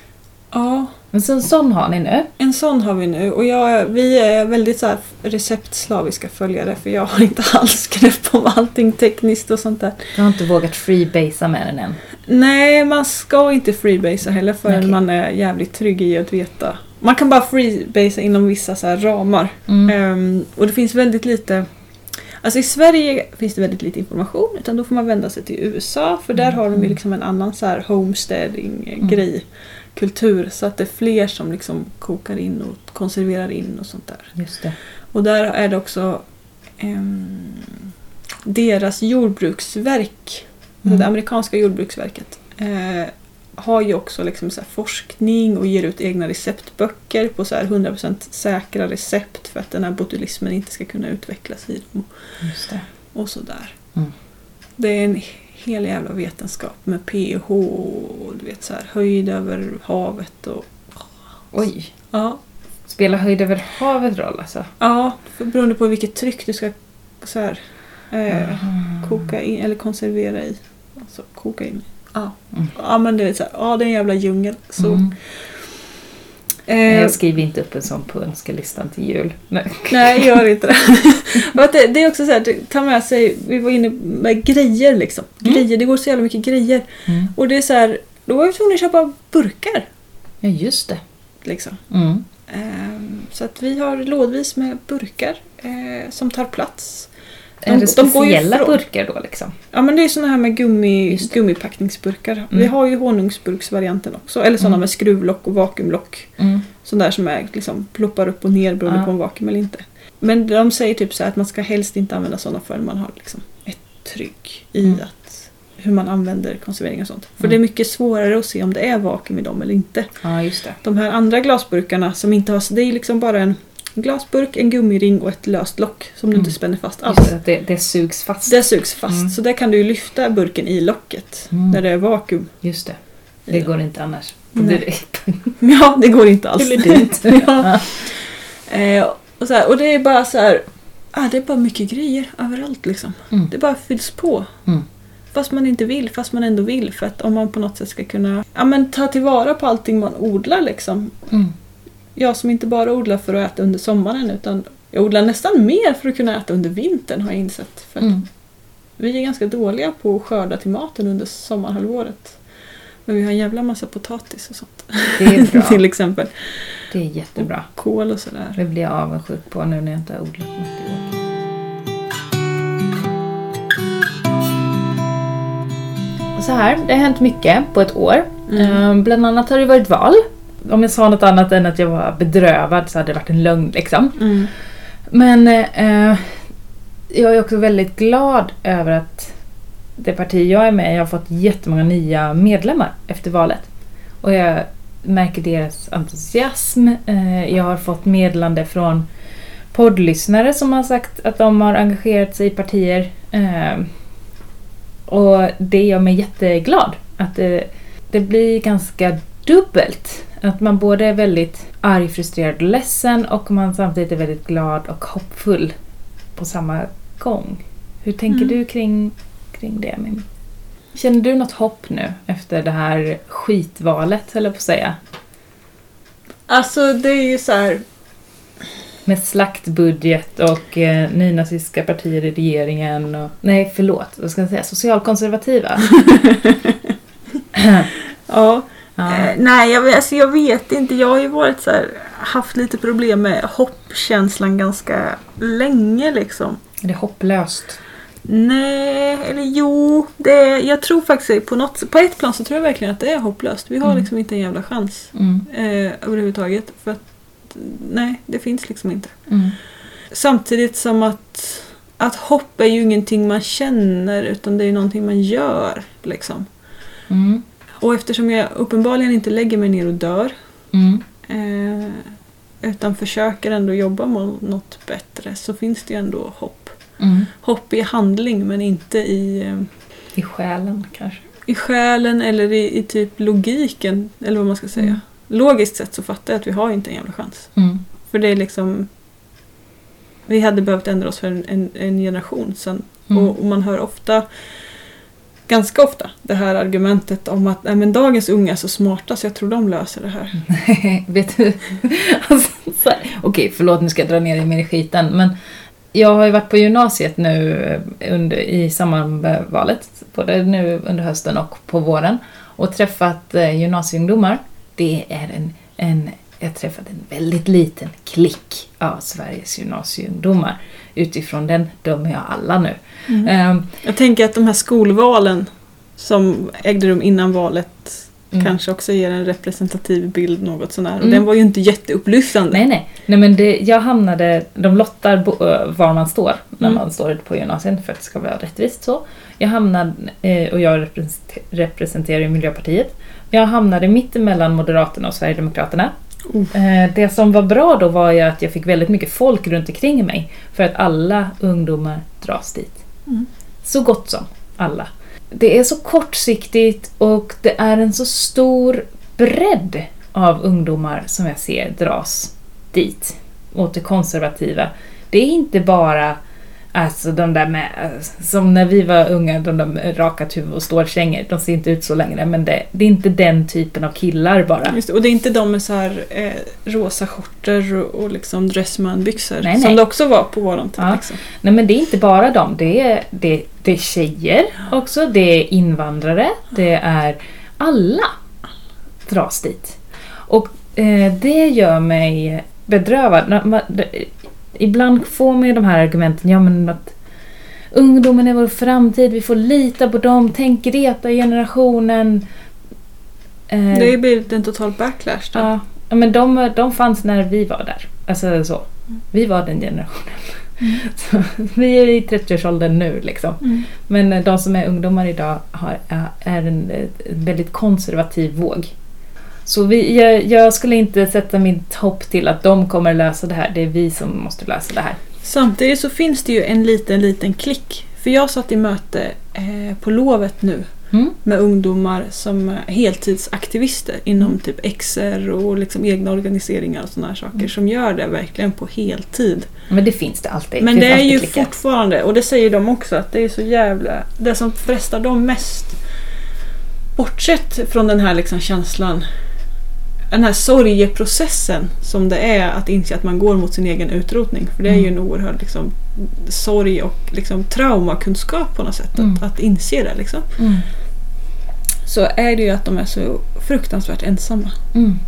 Ja, Men så en sån har ni nu? en sån har vi nu. Och jag, vi är väldigt så receptslaviska följare för jag har inte alls grepp om allting tekniskt och sånt där. Du har inte vågat freebasea med den än? Nej, man ska inte freebasea heller förrän Okej. man är jävligt trygg i att veta. Man kan bara freebasea inom vissa så ramar. Mm. Ehm, och det finns väldigt lite Alltså i Sverige finns det väldigt lite information utan då får man vända sig till USA för där har de ju liksom en annan så här homesteading-grej, kultur. Så att det är fler som liksom kokar in och konserverar in och sånt där. Just det. Och där är det också ehm, deras jordbruksverk, Mm. det amerikanska jordbruksverket, eh, har ju också liksom forskning och ger ut egna receptböcker på så här 100% säkra recept för att den här botulismen inte ska kunna utvecklas i dem. Och sådär. Mm. Det är en hel jävla vetenskap med pH och du vet så här, höjd över havet och Oj. ja, Spelar höjd över havet roll alltså? ja beroende på vilket tryck du ska så här, eh, Mm. koka in eller konservera i. Alltså koka in. Ja, Mm. ja men det är så här, ja det är en jävla djungel. Så, Mm. eh, Jag skriver inte upp en sån på önskelistan till jul. Nej. Nej, gör inte det. Det. Det är också så här, ta med sig, vi var inne med grejer liksom. Mm. Grejer, det går så jävla mycket grejer. Mm. Och det är så här, då var vi tvungna att köpa burkar. Ja, just det. Liksom. Mm. Ehm, så att vi har lådvis med burkar eh, som tar plats. Är det de ju speciella ifrån- burkar då liksom? Ja men det är såna här med gummi, det. gummipackningsburkar. Vi Mm. har ju honungsburksvarianten också. Eller såna Mm. med skruvlock och vakuumlock. Mm. Sådana där som är, liksom, ploppar upp och ner beroende Ja. på om vakuum eller inte. Men de säger typ så att man ska helst inte använda sådana förrän man har liksom ett tryck i Mm. att hur man använder konservering och sånt. För Mm. det är mycket svårare att se om det är vakuum i dem eller inte. Ja, just det. De här andra glasburkarna som inte har, det är liksom bara en glasburk, en gummiring och ett löst lock som du Mm. inte spänner fast alls. Just det, det, det sugs fast. Det sugs fast, Mm. så där kan du lyfta burken i locket Mm. när det är vakuum. Just det. Det Ja. går inte annars. Nej. Ja, det går inte alls. Det blir dumt. ja. eh, och, så här, och det är bara så här, ah, det är bara mycket grejer överallt liksom. Mm. Det bara fylls på. Mm. Fast man inte vill, fast man ändå vill. För att om man på något sätt ska kunna ja, men ta tillvara på allting man odlar liksom. Mm. Jag som inte bara odlar för att äta under sommaren utan jag odlar nästan mer för att kunna äta under vintern har jag insett. För Mm. Vi är ganska dåliga på att skörda till maten under sommarhalvåret. Men vi har en jävla massa potatis och sånt. Det är bra. till exempel. Det är jättebra. Kål och sådär. Det blir jag avundsjuk på nu när jag inte har odlat något i år. Så här, det har hänt mycket på ett år. Mm. Eh, Bland annat har det varit val. Om jag sa något annat än att jag var bedrövad så hade det varit en lögn liksom. Mm. Men eh, jag är också väldigt glad över att det parti jag är med i har fått jättemånga nya medlemmar efter valet. Och jag märker deras entusiasm. Eh, jag har fått meddelande från poddlyssnare som har sagt att de har engagerat sig i partier. Eh, och det gör mig jätteglad. Att det, det blir ganska dubbelt. Att man både är väldigt arg, frustrerad och ledsen och man samtidigt är väldigt glad och hoppfull på samma gång. Hur tänker Mm. du kring, kring det? Mim? Känner du något hopp nu efter det här skitvalet, höll jag på att säga? Alltså det är ju så här. Med slaktbudget och eh, nynazistiska partier i regeringen och... Nej, förlåt. Vad ska jag säga? Socialkonservativa. Ja. Ja. Eh, nej, jag, vet- alltså, jag vet inte. Jag har ju varit så här, haft lite problem med hoppkänslan ganska länge liksom. Är det hopplöst? Nej, eller jo. Det är, jag tror faktiskt på något På ett plan så tror jag verkligen att det är hopplöst. Vi har Mm. liksom inte en jävla chans Mm. eh, överhuvudtaget. För att, nej, det finns liksom inte. Mm. Samtidigt som att, att hopp är ju ingenting man känner utan det är ju någonting man gör. Liksom. Mm. Och eftersom jag uppenbarligen inte lägger mig ner och dör Mm. eh, utan försöker ändå jobba mot något bättre så finns det ju ändå hopp. Mm. Hopp i handling men inte i, eh, I själen kanske. i själen eller i, i typ logiken. Eller vad man ska säga. Mm. Logiskt sett så fattar jag att vi har inte en jävla chans. Mm. För det är liksom... Vi hade behövt ändra oss för en, en, en generation sedan. Mm. Och, och man hör ofta, ganska ofta, det här argumentet om att Nej, men dagens unga är så smarta så jag tror de löser det här. Nej, Vet du? Alltså, Okej, okay, Okej, förlåt nu ska jag dra ner dig mer i skiten. Men jag har ju varit på gymnasiet nu eh, under, i samband med valet. Både nu under hösten och på våren. Och träffat eh, gymnasieungdomar. Det är en, en jag har träffat en väldigt liten klick av Sveriges gymnasieungdomar. Utifrån den dömer jag alla nu. Ehm, Jag tänker att de här skolvalen som ägde rum innan valet Mm. kanske också ger en representativ bild något sånär. Och Mm. den var ju inte jätteupplyftande. Nej, nej. nej men det, jag hamnade, de lottar bo, var man står när Mm. man står på gymnasiet för att det ska vara rättvist så. Jag hamnade, eh, och jag represent- representerar Miljöpartiet. Jag hamnade mitt emellan Moderaterna och Sverigedemokraterna. Eh, det som var bra då var ju att jag fick väldigt mycket folk runt omkring mig för att alla ungdomar dras dit. Mm. Så gott som alla. Det är så kortsiktigt och det är en så stor bredd av ungdomar som jag ser dras dit, åt det konservativa. Det är inte bara alltså de där med, som när vi var unga, de där med rakat huvud och stålkängor, de ser inte ut så längre, men det, det är inte den typen av killar bara. Just och det är inte de med så här eh, rosa skjortor och, och liksom dressmanbyxor Nej, som nej. det också var på våran tid. Ja. Liksom. Nej men det är inte bara dem, det är, det, det är tjejer också, det är invandrare, det är alla dras dit. Och eh, det gör mig bedrövad. Ibland får man ju de här argumenten, ja men att ungdomen är vår framtid, vi får lita på dem, tänk Greta-generationen. Eh, Det har ju blivit en total backlash då. Ja, men de, de fanns när vi var där. Alltså så. Vi var den generationen. Så, vi är i 30-årsåldern nu liksom. Mm. Men eh, de som är ungdomar idag har, är- är en, eh, en väldigt konservativ våg. Så vi, jag, jag skulle inte sätta mitt hopp till att de kommer lösa det här. Det är vi som måste lösa det här. Samtidigt så finns det ju en liten, liten klick. För jag satt i möte eh, på lovet nu Mm? med ungdomar som är heltidsaktivister inom typ XR och liksom egna organiseringar och sådana här saker Mm. som gör det verkligen på heltid. Men det finns det alltid. Men finns det är ju klickar. fortfarande, och det säger de också, att det är så jävla... Det som frestar dem mest, bortsett från den här liksom känslan, den här sorgeprocessen som det är att inse att man går mot sin egen utrotning. För det är ju en Mm. oerhörd liksom, sorg och liksom, traumakunskap på något sätt, Mm. att, att inse det. Liksom. Mm. Så är det ju att de är så fruktansvärt ensamma. Mm.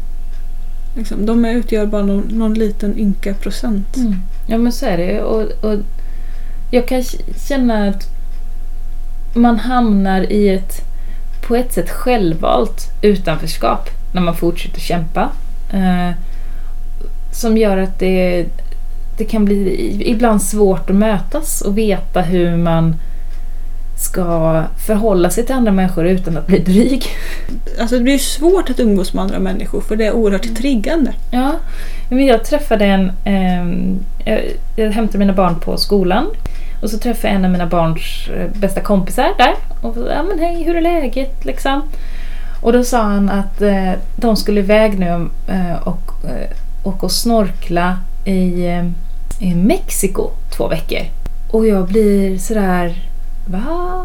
Liksom. De utgör bara någon, någon liten ynka procent. Mm. Ja men så är det och, och jag kan känna att man hamnar i ett på ett sätt självvalt utanförskap när man fortsätter kämpa. Eh, som gör att det, det kan bli ibland svårt att mötas och veta hur man ska förhålla sig till andra människor utan att bli dryg. Alltså det blir svårt att umgås med andra människor för det är oerhört Mm. triggande. Ja, men jag träffade en... jag, jag hämtade mina barn på skolan. Och så träffade jag en av mina barns eh, bästa kompisar där. Och ja men hej, hur är läget? Liksom. Och då sa han att eh, de skulle iväg nu eh, och, eh, och, och snorkla i, eh, i Mexiko två veckor. Och jag blir sådär... Va?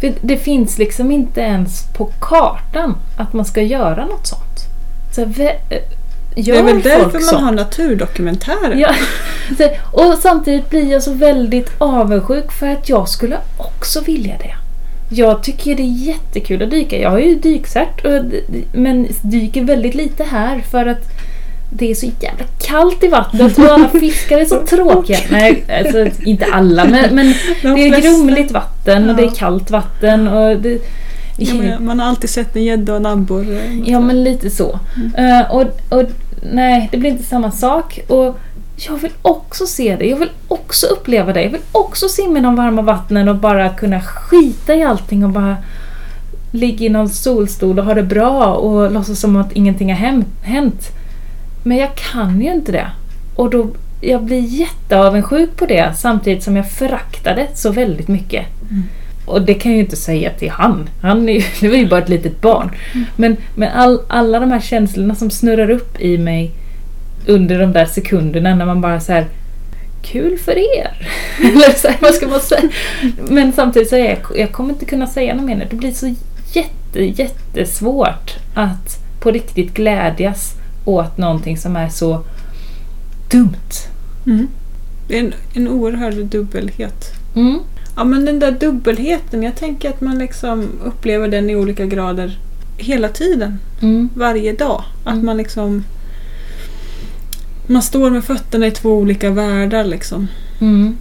För det finns liksom inte ens på kartan att man ska göra något sånt. Så, vä- eh, gör det är väl därför man har naturdokumentärer. Ja, och samtidigt blir jag så väldigt avundsjuk för att jag skulle också vilja det. Jag tycker det är jättekul att dyka. Jag har ju dykcert men dyker väldigt lite här för att det är så jävla kallt i vattnet och alla fiskar är så tråkiga. Nej, alltså inte alla men, men De det är flesta- grumligt vatten och det är kallt vatten och det... Ja, men man har alltid sett en gädda och en abborre. Ja, men lite så. Eh, och, och nej, det blir inte samma sak. Och jag vill också se det. Jag vill också uppleva det. Jag vill också simma i de varma vattnen och bara kunna skita i allting och bara ligga i någon solstol och ha det bra och låtsas som att ingenting har hänt. Men jag kan ju inte det. Och då, jag blir jätteavundsjuk på det samtidigt som jag föraktar det så väldigt mycket. Mm. Och det kan jag ju inte säga till han. Han är ju, det var ju bara ett litet barn. Men, men all, alla de här känslorna som snurrar upp i mig under de där sekunderna när man bara så här Kul för er! Eller så här, vad ska man säga? Men samtidigt så är jag, jag kommer inte kunna säga något mer nu. Det blir så jätte, jättesvårt att på riktigt glädjas åt någonting som är så dumt. Mm. Det är en, en oerhörd dubbelhet. Mm. Ja men den där dubbelheten, jag tänker att man liksom upplever den i olika grader hela tiden. Mm. Varje dag. Att Mm. man liksom... Man står med fötterna i två olika världar liksom. Mm.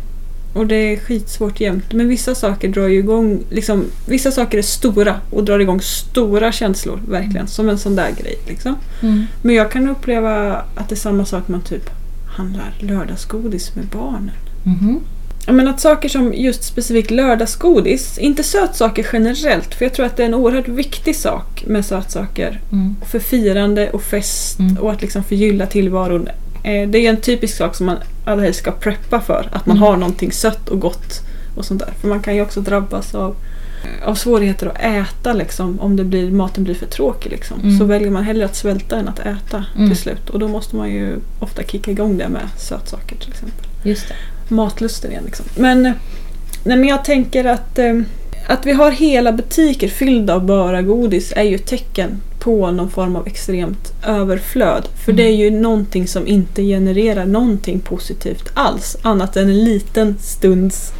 Och det är skitsvårt jämt. Men vissa saker drar ju igång, liksom, vissa saker är stora och drar igång stora känslor verkligen. Som en sån där grej liksom. Mm. Men jag kan uppleva att det är samma sak man typ handlar lördagsgodis med barnen. Mhm. Ja, men att saker som just specifikt lördagsgodis, inte sötsaker generellt, för jag tror att det är en oerhört viktig sak med sötsaker. Mm. För firande och fest Mm. och att liksom förgylla tillvaron. Eh, Det är en typisk sak som man allra helst ska preppa för. Att man Mm. har någonting sött och gott och sånt där. För man kan ju också drabbas av, av svårigheter att äta liksom, om det blir, maten blir för tråkig. Liksom. Mm. Så väljer man hellre att svälta än att äta Mm. till slut. Och då måste man ju ofta kicka igång det med sötsaker till exempel Just det. matlusten igen. Liksom. Men, eh, nej, men jag tänker att, eh, att vi har hela butiker fyllda av bara godis är ju ett tecken på någon form av extremt överflöd. För Mm. det är ju någonting som inte genererar någonting positivt alls. Annat än en liten stunds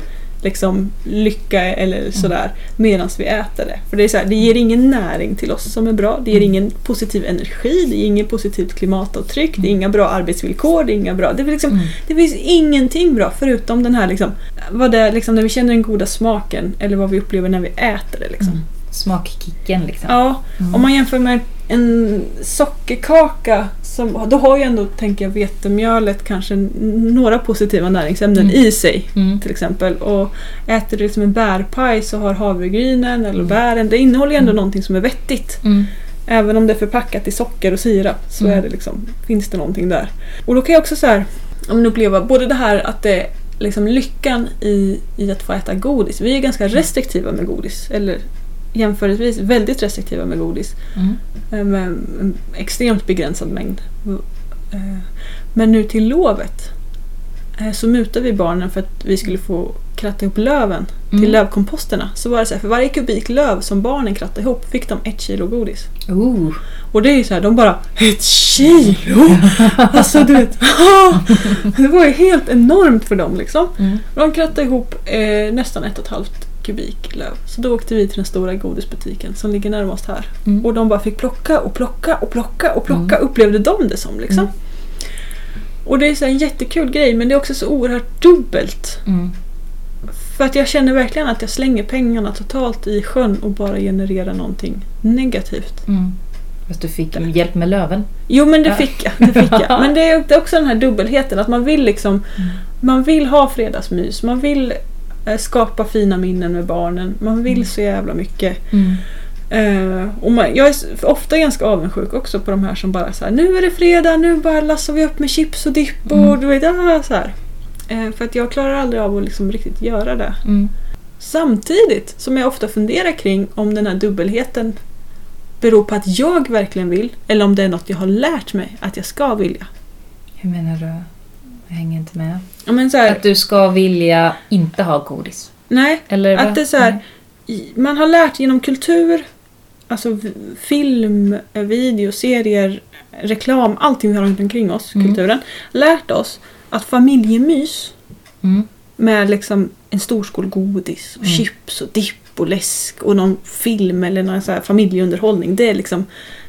liksom, lycka eller sådär medan vi äter det. För det, är så här, det ger ingen näring till oss som är bra. Det ger Mm. ingen positiv energi, det ger ingen positivt klimatavtryck, det är inga bra arbetsvillkor, det är inga bra... Det är liksom, Mm. det finns ingenting bra förutom den här liksom, vad det liksom när vi känner den goda smaken eller vad vi upplever när vi äter det. Liksom. Mm. Smakkicken liksom. Ja, Mm. om man jämför med en sockerkaka som, då har ju ändå, tänker jag, vetemjölet kanske några positiva näringsämnen Mm. i sig. Mm. Till exempel. Och äter du liksom en bärpaj så har havregrynen eller Mm. bären, det innehåller ju ändå Mm. någonting som är vettigt. Mm. Även om det är förpackat i socker och sirap så Mm. är det liksom, finns det någonting där. Och då kan jag också så här, men uppleva både det här att det liksom lyckan i, i att få äta godis. Vi är ganska restriktiva med godis. Eller jämförelsevis väldigt restriktiva med godis. Mm. eh, Med en extremt begränsad mängd. Eh, Men nu till lovet eh, så mutade vi barnen för att vi skulle få kratta ihop löven till Mm. lövkomposterna. Så var det så här, för varje kubik löv som barnen krattade ihop fick de ett kilo godis. Ooh. Och det är ju så här, de bara Ett kilo! Alltså du vet, det var ju helt enormt för dem liksom. Mm. De krattade ihop eh, nästan ett och ett halvt kubik löv. Så då åkte vi till den stora godisbutiken som ligger närmast här. Mm. Och de bara fick plocka och plocka och plocka och plocka Mm. upplevde de det som liksom. Mm. Och det är så en jättekul grej men det är också så oerhört dubbelt. Mm. För att jag känner verkligen att jag slänger pengarna totalt i sjön och bara genererar någonting negativt. Mm. Fast du fick hjälp med löven. Jo men det fick jag. Det fick jag. Men det är, också den här dubbelheten att man vill liksom Mm. Man vill ha fredagsmys. Man vill skapa fina minnen med barnen. Man vill Mm. så jävla mycket. Mm. Eh, och man, jag är ofta ganska avundsjuk också på de här som bara så här, nu är det fredag, nu bara lassar vi upp med chips och dipp och Mm. du vet, ah, så. Eh, för att jag klarar aldrig av att liksom riktigt göra det. Mm. Samtidigt som jag ofta funderar kring om den här dubbelheten beror på att jag verkligen vill eller om det är något jag har lärt mig att jag ska vilja. Hur menar du? Jag hänger inte med. Ja, men så här, Att du ska vilja inte ha godis? nej, Eller Att det är så här- man har lärt genom kultur, alltså film, video, serier, reklam, allting vi har runt omkring oss, Mm. kulturen, lärt oss att familjemys Mm. med liksom en stor skål godis, och Mm. chips och dipp och läsk och någon film eller någon så familjeunderhållning. Det är liksom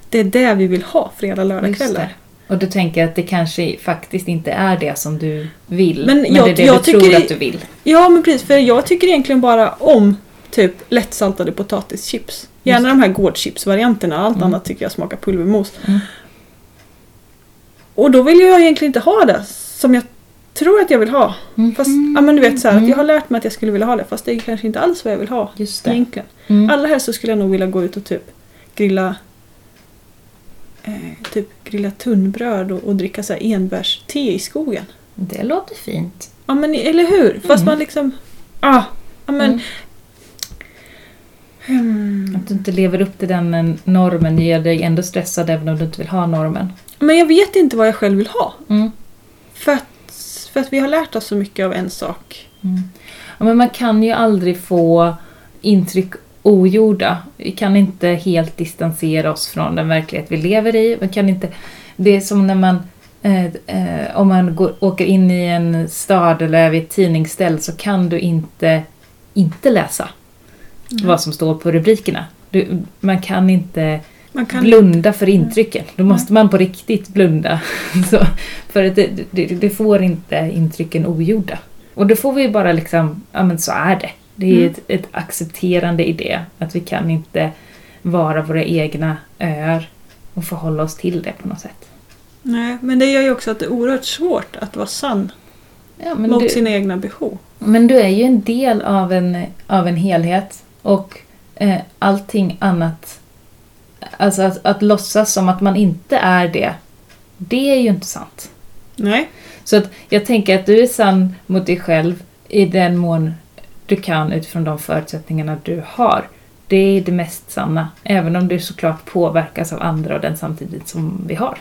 det är det vi vill ha fredag, lördag, Just kvällar. det. Och du tänker att det kanske faktiskt inte är det som du vill. Men Men, jag- det är det jag du tror tycker att du vill. Ja men precis, för jag tycker egentligen bara om typ lättsaltade potatischips. Gärna de här gårdchips-varianterna, allt Mm. annat tycker jag smakar pulvermos. Mm. Och då vill jag egentligen inte ha det som jag tror att jag vill ha. Fast, Mhm. ja men du vet så här, att Mm. jag har lärt mig att jag skulle vilja ha det fast det är kanske inte alls vad jag vill ha Just det. egentligen. Mm. Allra helst så skulle jag nog vilja gå ut och typ grilla eh, typ grilla tunnbröd och, och dricka så här enbärste i skogen. Det låter fint. Ja men eller hur? Fast Mm. man liksom... Ah, ja men... Mm. Hmm. Att du inte lever upp till den eh, normen ger dig ändå stressad även om du inte vill ha normen. Men jag vet inte vad jag själv vill ha. Mm. För att, för att vi har lärt oss så mycket av en sak. Mm. Ja, men man kan ju aldrig få intryck ogjorda. Vi kan inte helt distansera oss från den verklighet vi lever i. Man kan inte, det är som när man eh, eh, om man går, åker in i en stad eller vid ett tidningsställ så kan du inte inte läsa vad som står på rubrikerna. Du, man kan inte Man kan blunda för intrycken. Då måste man på riktigt blunda. Så, för att det, det, det får inte intrycken ogjorda. Och då får vi bara liksom, ja men så är det. Det är Mm. ett, ett accepterande i det. Att vi kan inte vara våra egna öar och förhålla oss till det på något sätt. Nej, men det gör ju också att det är oerhört svårt att vara sann Ja, mot du, sina egna behov. men du är ju en del av en, av en helhet och eh, allting annat, alltså att, att låtsas som att man inte är det, det är ju inte sant. Nej. Så att jag tänker att du är sann mot dig själv i den mån du kan utifrån de förutsättningarna du har. Det är det mest sanna, även om du såklart påverkas av andra och den samtidigt som vi har.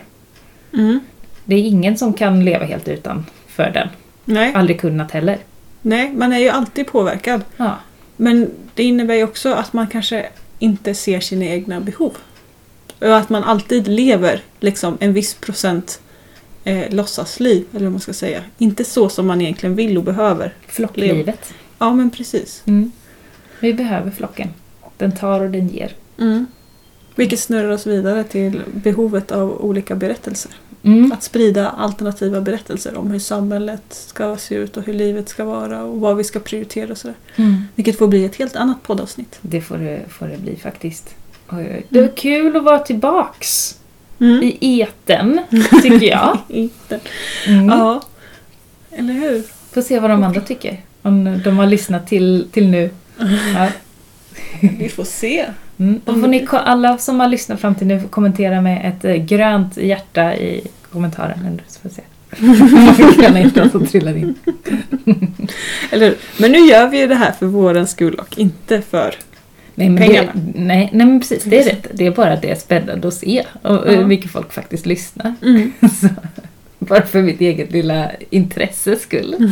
Mm. Det är ingen som kan leva helt utan för den. Nej. Aldrig kunnat heller. Nej, man är ju alltid påverkad. Ja. Men det innebär ju också att man kanske inte ser sina egna behov. Och att man alltid lever liksom en viss procent eh, låtsasliv, eller vad man ska säga. Inte så som man egentligen vill och behöver. Flocklivet. Ja, men precis. Mm. Vi behöver flocken. Den tar och den ger. Mm. Vilket snurrar oss vidare till behovet av olika berättelser. Mm. Att sprida alternativa berättelser om hur samhället ska se ut och hur livet ska vara och vad vi ska prioritera och sådär. Mm. Vilket får bli ett helt annat poddavsnitt. Det får det, får det bli faktiskt. Oj, oj. Det var kul att vara tillbaks Mm. i eten, tycker jag. Inte. Mm. Ja, eller hur? Får se vad de andra tycker. Om de har lyssnat till, till nu. Ja. Vi får se. Mm. Då får ni, alla som har lyssnat fram till nu får kommentera med ett eh, grönt hjärta i kommentaren. Så får vi se. Hjärtan som trillar in. Eller? Men nu gör vi ju det här för vårens skull och inte för... Nej men, Pengarna. det, nej, nej men precis, det är rätt. Det är bara det är spännande att se och Ja. hur mycket folk faktiskt lyssnar. Så, bara för mitt eget lilla intresses skull.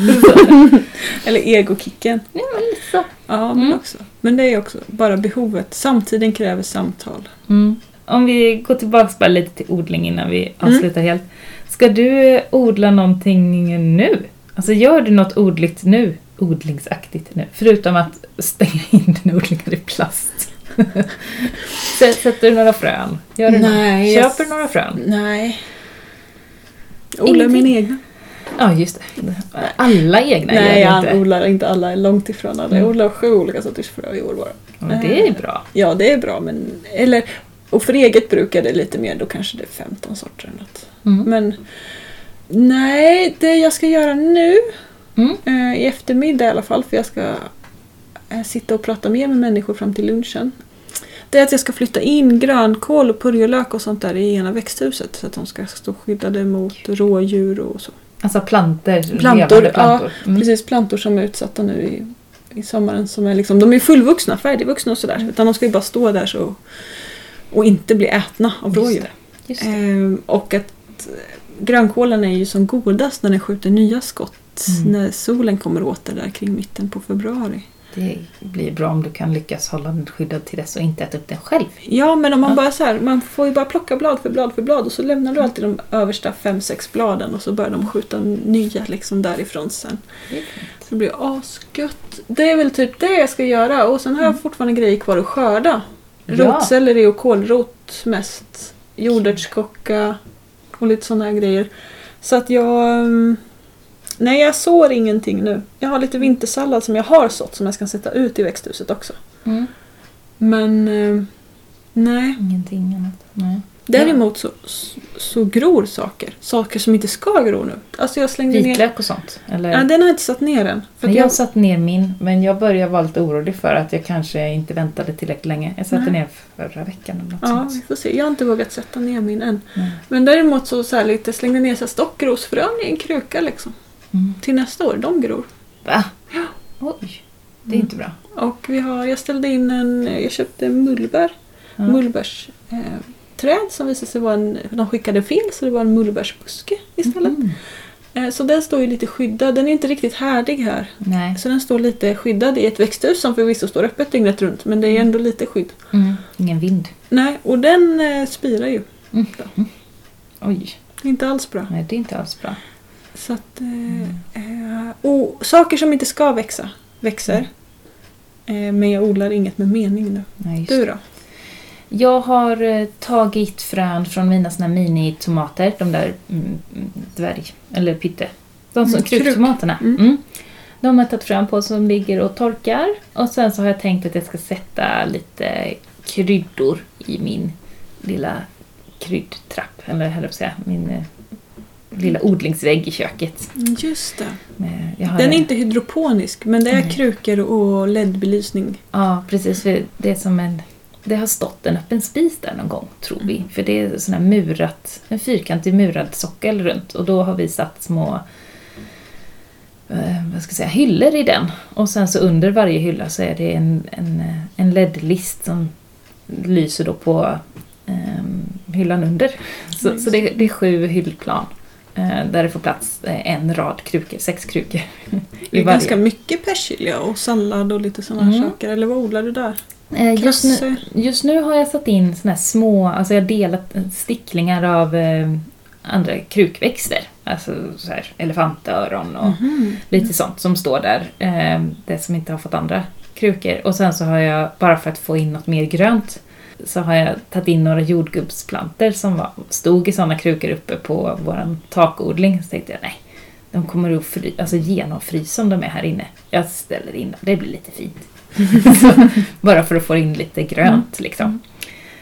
Eller egokicken. Ja, men lite så. Ja, men Mm. också. Men det är också bara behovet. Samtiden kräver samtal. Mm. Om vi går tillbaka bara lite till odling innan vi Mm. avslutar helt. Ska du odla någonting nu? Alltså gör du något odligt nu? Odlingsaktigt nu? Förutom att stänga in dina odlingar i plast. Sä- Sätter du några frön? Gör du Nej, något? Köper du några frön? Nej. Odla Ingenting. min egna. Ja, just det. Alla egna Nej, jag inte. odlar inte alla. Långt ifrån alla. Jag Mm. odlar sju olika sorters frö i år bara. Det är bra. Ja, det är bra men... Eller... Och för eget bruk är det lite mer. Då kanske det är 15 sorter eller något. Mm. Men... Nej, det jag ska göra nu Mm. eh, i eftermiddag i alla fall för jag ska eh, sitta och prata mer med människor fram till lunchen. Det är att jag ska flytta in grönkål och purjolök och sånt där i ena växthuset så att de ska stå skyddade mot rådjur och så. Alltså Plantor, levande plantor. Mm. Precis, plantor som är utsatta nu i, i sommaren. Som är liksom, de är fullvuxna, färdigvuxna och sådär. Utan de ska ju bara stå där så och inte bli ätna av Just rådjur. det. Just det. Ehm, och att eh, grönkålen är ju som godast när den skjuter nya skott. Mm. När solen kommer åter där kring mitten på februari. Det blir bra om du kan lyckas hålla den skyddad till dess och inte äta upp den själv. Ja, men om man Ja. bara så här, man får ju bara plocka blad för blad för blad och så lämnar du alltid de översta fem sex bladen och så börjar de skjuta nya liksom därifrån sen. Det fint. Det blir asgött. Det är väl typ det jag ska göra och sen har jag fortfarande grejer kvar att skörda. Rotselleri och kålrot mest. Jordärtskocka och lite sådana här grejer. Så att jag... Nej, jag sår ingenting nu. Jag har lite vintersallad som jag har sått som jag ska sätta ut i växthuset också. Mm. Men... eh, Nej. Ingenting annat. Nej. Däremot så, så gror saker. Saker som inte ska gro nu. Alltså jag slängde ner... Vitlök och sånt? Eller? Ja, den har jag inte satt ner än. För jag har jag, satt ner min, men jag börjar vara lite orolig för att jag kanske inte väntade tillräckligt länge. Jag satte Nej. ner förra veckan eller något ja, sånt. vi får se. Jag har inte vågat sätta ner min än. Mm. Men däremot så, så lite slängde ner så här stockrosfrön i en kruka liksom. Mm. Till nästa år. De gror. Va? Oj, det är Mm. inte bra. Och vi har, jag ställde in en, jag köpte mullbär. Ja. Mullbärsträd eh, som visade sig vara en, de skickade fel så det var en mullbärsbuske istället. Mm. Eh, så den står ju lite skyddad, den är inte riktigt härdig här. Nej. Så den står lite skyddad i ett växthus som förvisso står öppet dygnet runt men det är ändå lite skydd. Mm. Ingen vind. Nej, och den eh, spirar ju. Mm. Oj, Inte alls bra. nej det är inte alls bra. Så att, eh, och saker som inte ska växa, växer. Eh, men jag odlar inget med mening nu. Nej, Du då? Jag har tagit frön från mina såna minitomater, de där mm, mm, dvärg... Eller pytte. De som Mm, kruk. kruktomaterna. Mm. Mm. De har jag tagit frön på som ligger och torkar. Och sen så har jag tänkt att jag ska sätta lite kryddor i min lilla kryddtrapp. Eller jag säga, min lilla odlingsvägg i köket. Just det. Den är inte hydroponisk men det är Nej. krukor och LED-belysning. Ja, precis. För det är som en... Det har stått en öppen spis där någon gång, tror vi. För det är sån här murat, en fyrkantig murad sockel runt. Och då har vi satt små eh, vad ska jag säga, hyllor i den. Och sen så under varje hylla så är det en, en, en LED-list som lyser då på eh, hyllan under. Så, så det, det är sju hyllplan. Eh, där det får plats eh, en rad krukor, sex krukor. Det är ganska mycket persilja och sallad och lite sådana Mm. saker. Eller vad odlar du där? Eh, Just nu? Just nu har jag satt in såna här små, alltså jag har delat sticklingar av eh, andra krukväxter. Alltså så här elefantöron och Mhm. lite sånt som står där. Eh, det som inte har fått andra krukor. Och sen så har jag, bara för att få in något mer grönt, så har jag tagit in några jordgubbsplanter som var, stod i sådana krukor uppe på vår takodling. Så tänkte jag, nej, de kommer att fry, alltså genomfrysa om de är här inne. Jag ställer in dem, det blir lite fint. så, bara för att få in lite grönt liksom.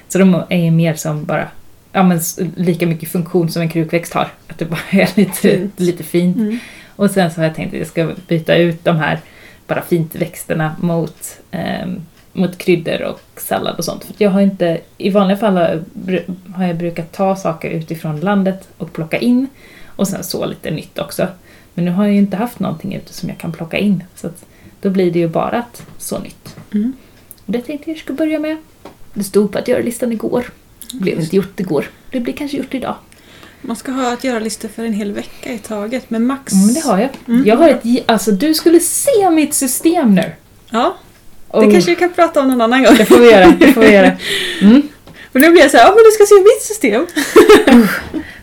Så de är mer som bara, ja men lika mycket funktion som en krukväxt har. Att det bara är lite Fint. lite fint. Mm. Och sen så har jag tänkt att jag ska byta ut de här bara fint växterna mot, ehm, mot kryddor och sallad och sånt. För jag har inte, i vanliga fall har jag, bru- har jag brukat ta saker utifrån landet och plocka in och sen så lite nytt också. Men nu har jag ju inte haft någonting ute som jag kan plocka in. Så att då blir det ju bara att så nytt. Mm. Och det tänkte jag ska börja med. Det stod på att göra listan igår. Blev inte gjort igår. Det blir kanske gjort idag. Man ska ha att göra-listor för en hel vecka i taget med max... Mm, det har jag. Mm. Jag har ett, alltså du skulle se mitt system nu. Ja, det Oh, kanske vi kan prata om någon annan gång. det får vi göra. Det får vi göra. Mm. Och nu blir jag så här, ja men du ska se mitt system.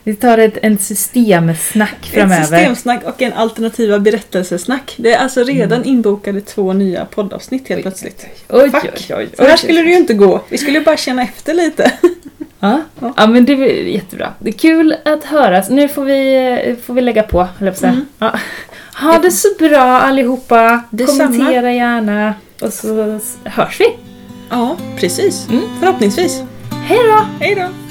Vi tar ett, en systemsnack Ett framöver. systemsnack och en alternativa berättelsesnack. Det är alltså redan Mm. inbokade två nya poddavsnitt helt plötsligt. Oj, Fuck. oj, oj, Så här oj. skulle det ju inte gå. Vi skulle bara känna efter lite. Ja. Ja. ja, men det är jättebra. Det är kul att höras. Nu får vi, eh, får vi lägga på, höll jag på att säga. Mm. Ja. Ha det så bra allihopa. Detsamma. Kommentera gärna. Och så hörs vi. Ja, precis. Mm. Förhoppningsvis. Hej då! Hej då!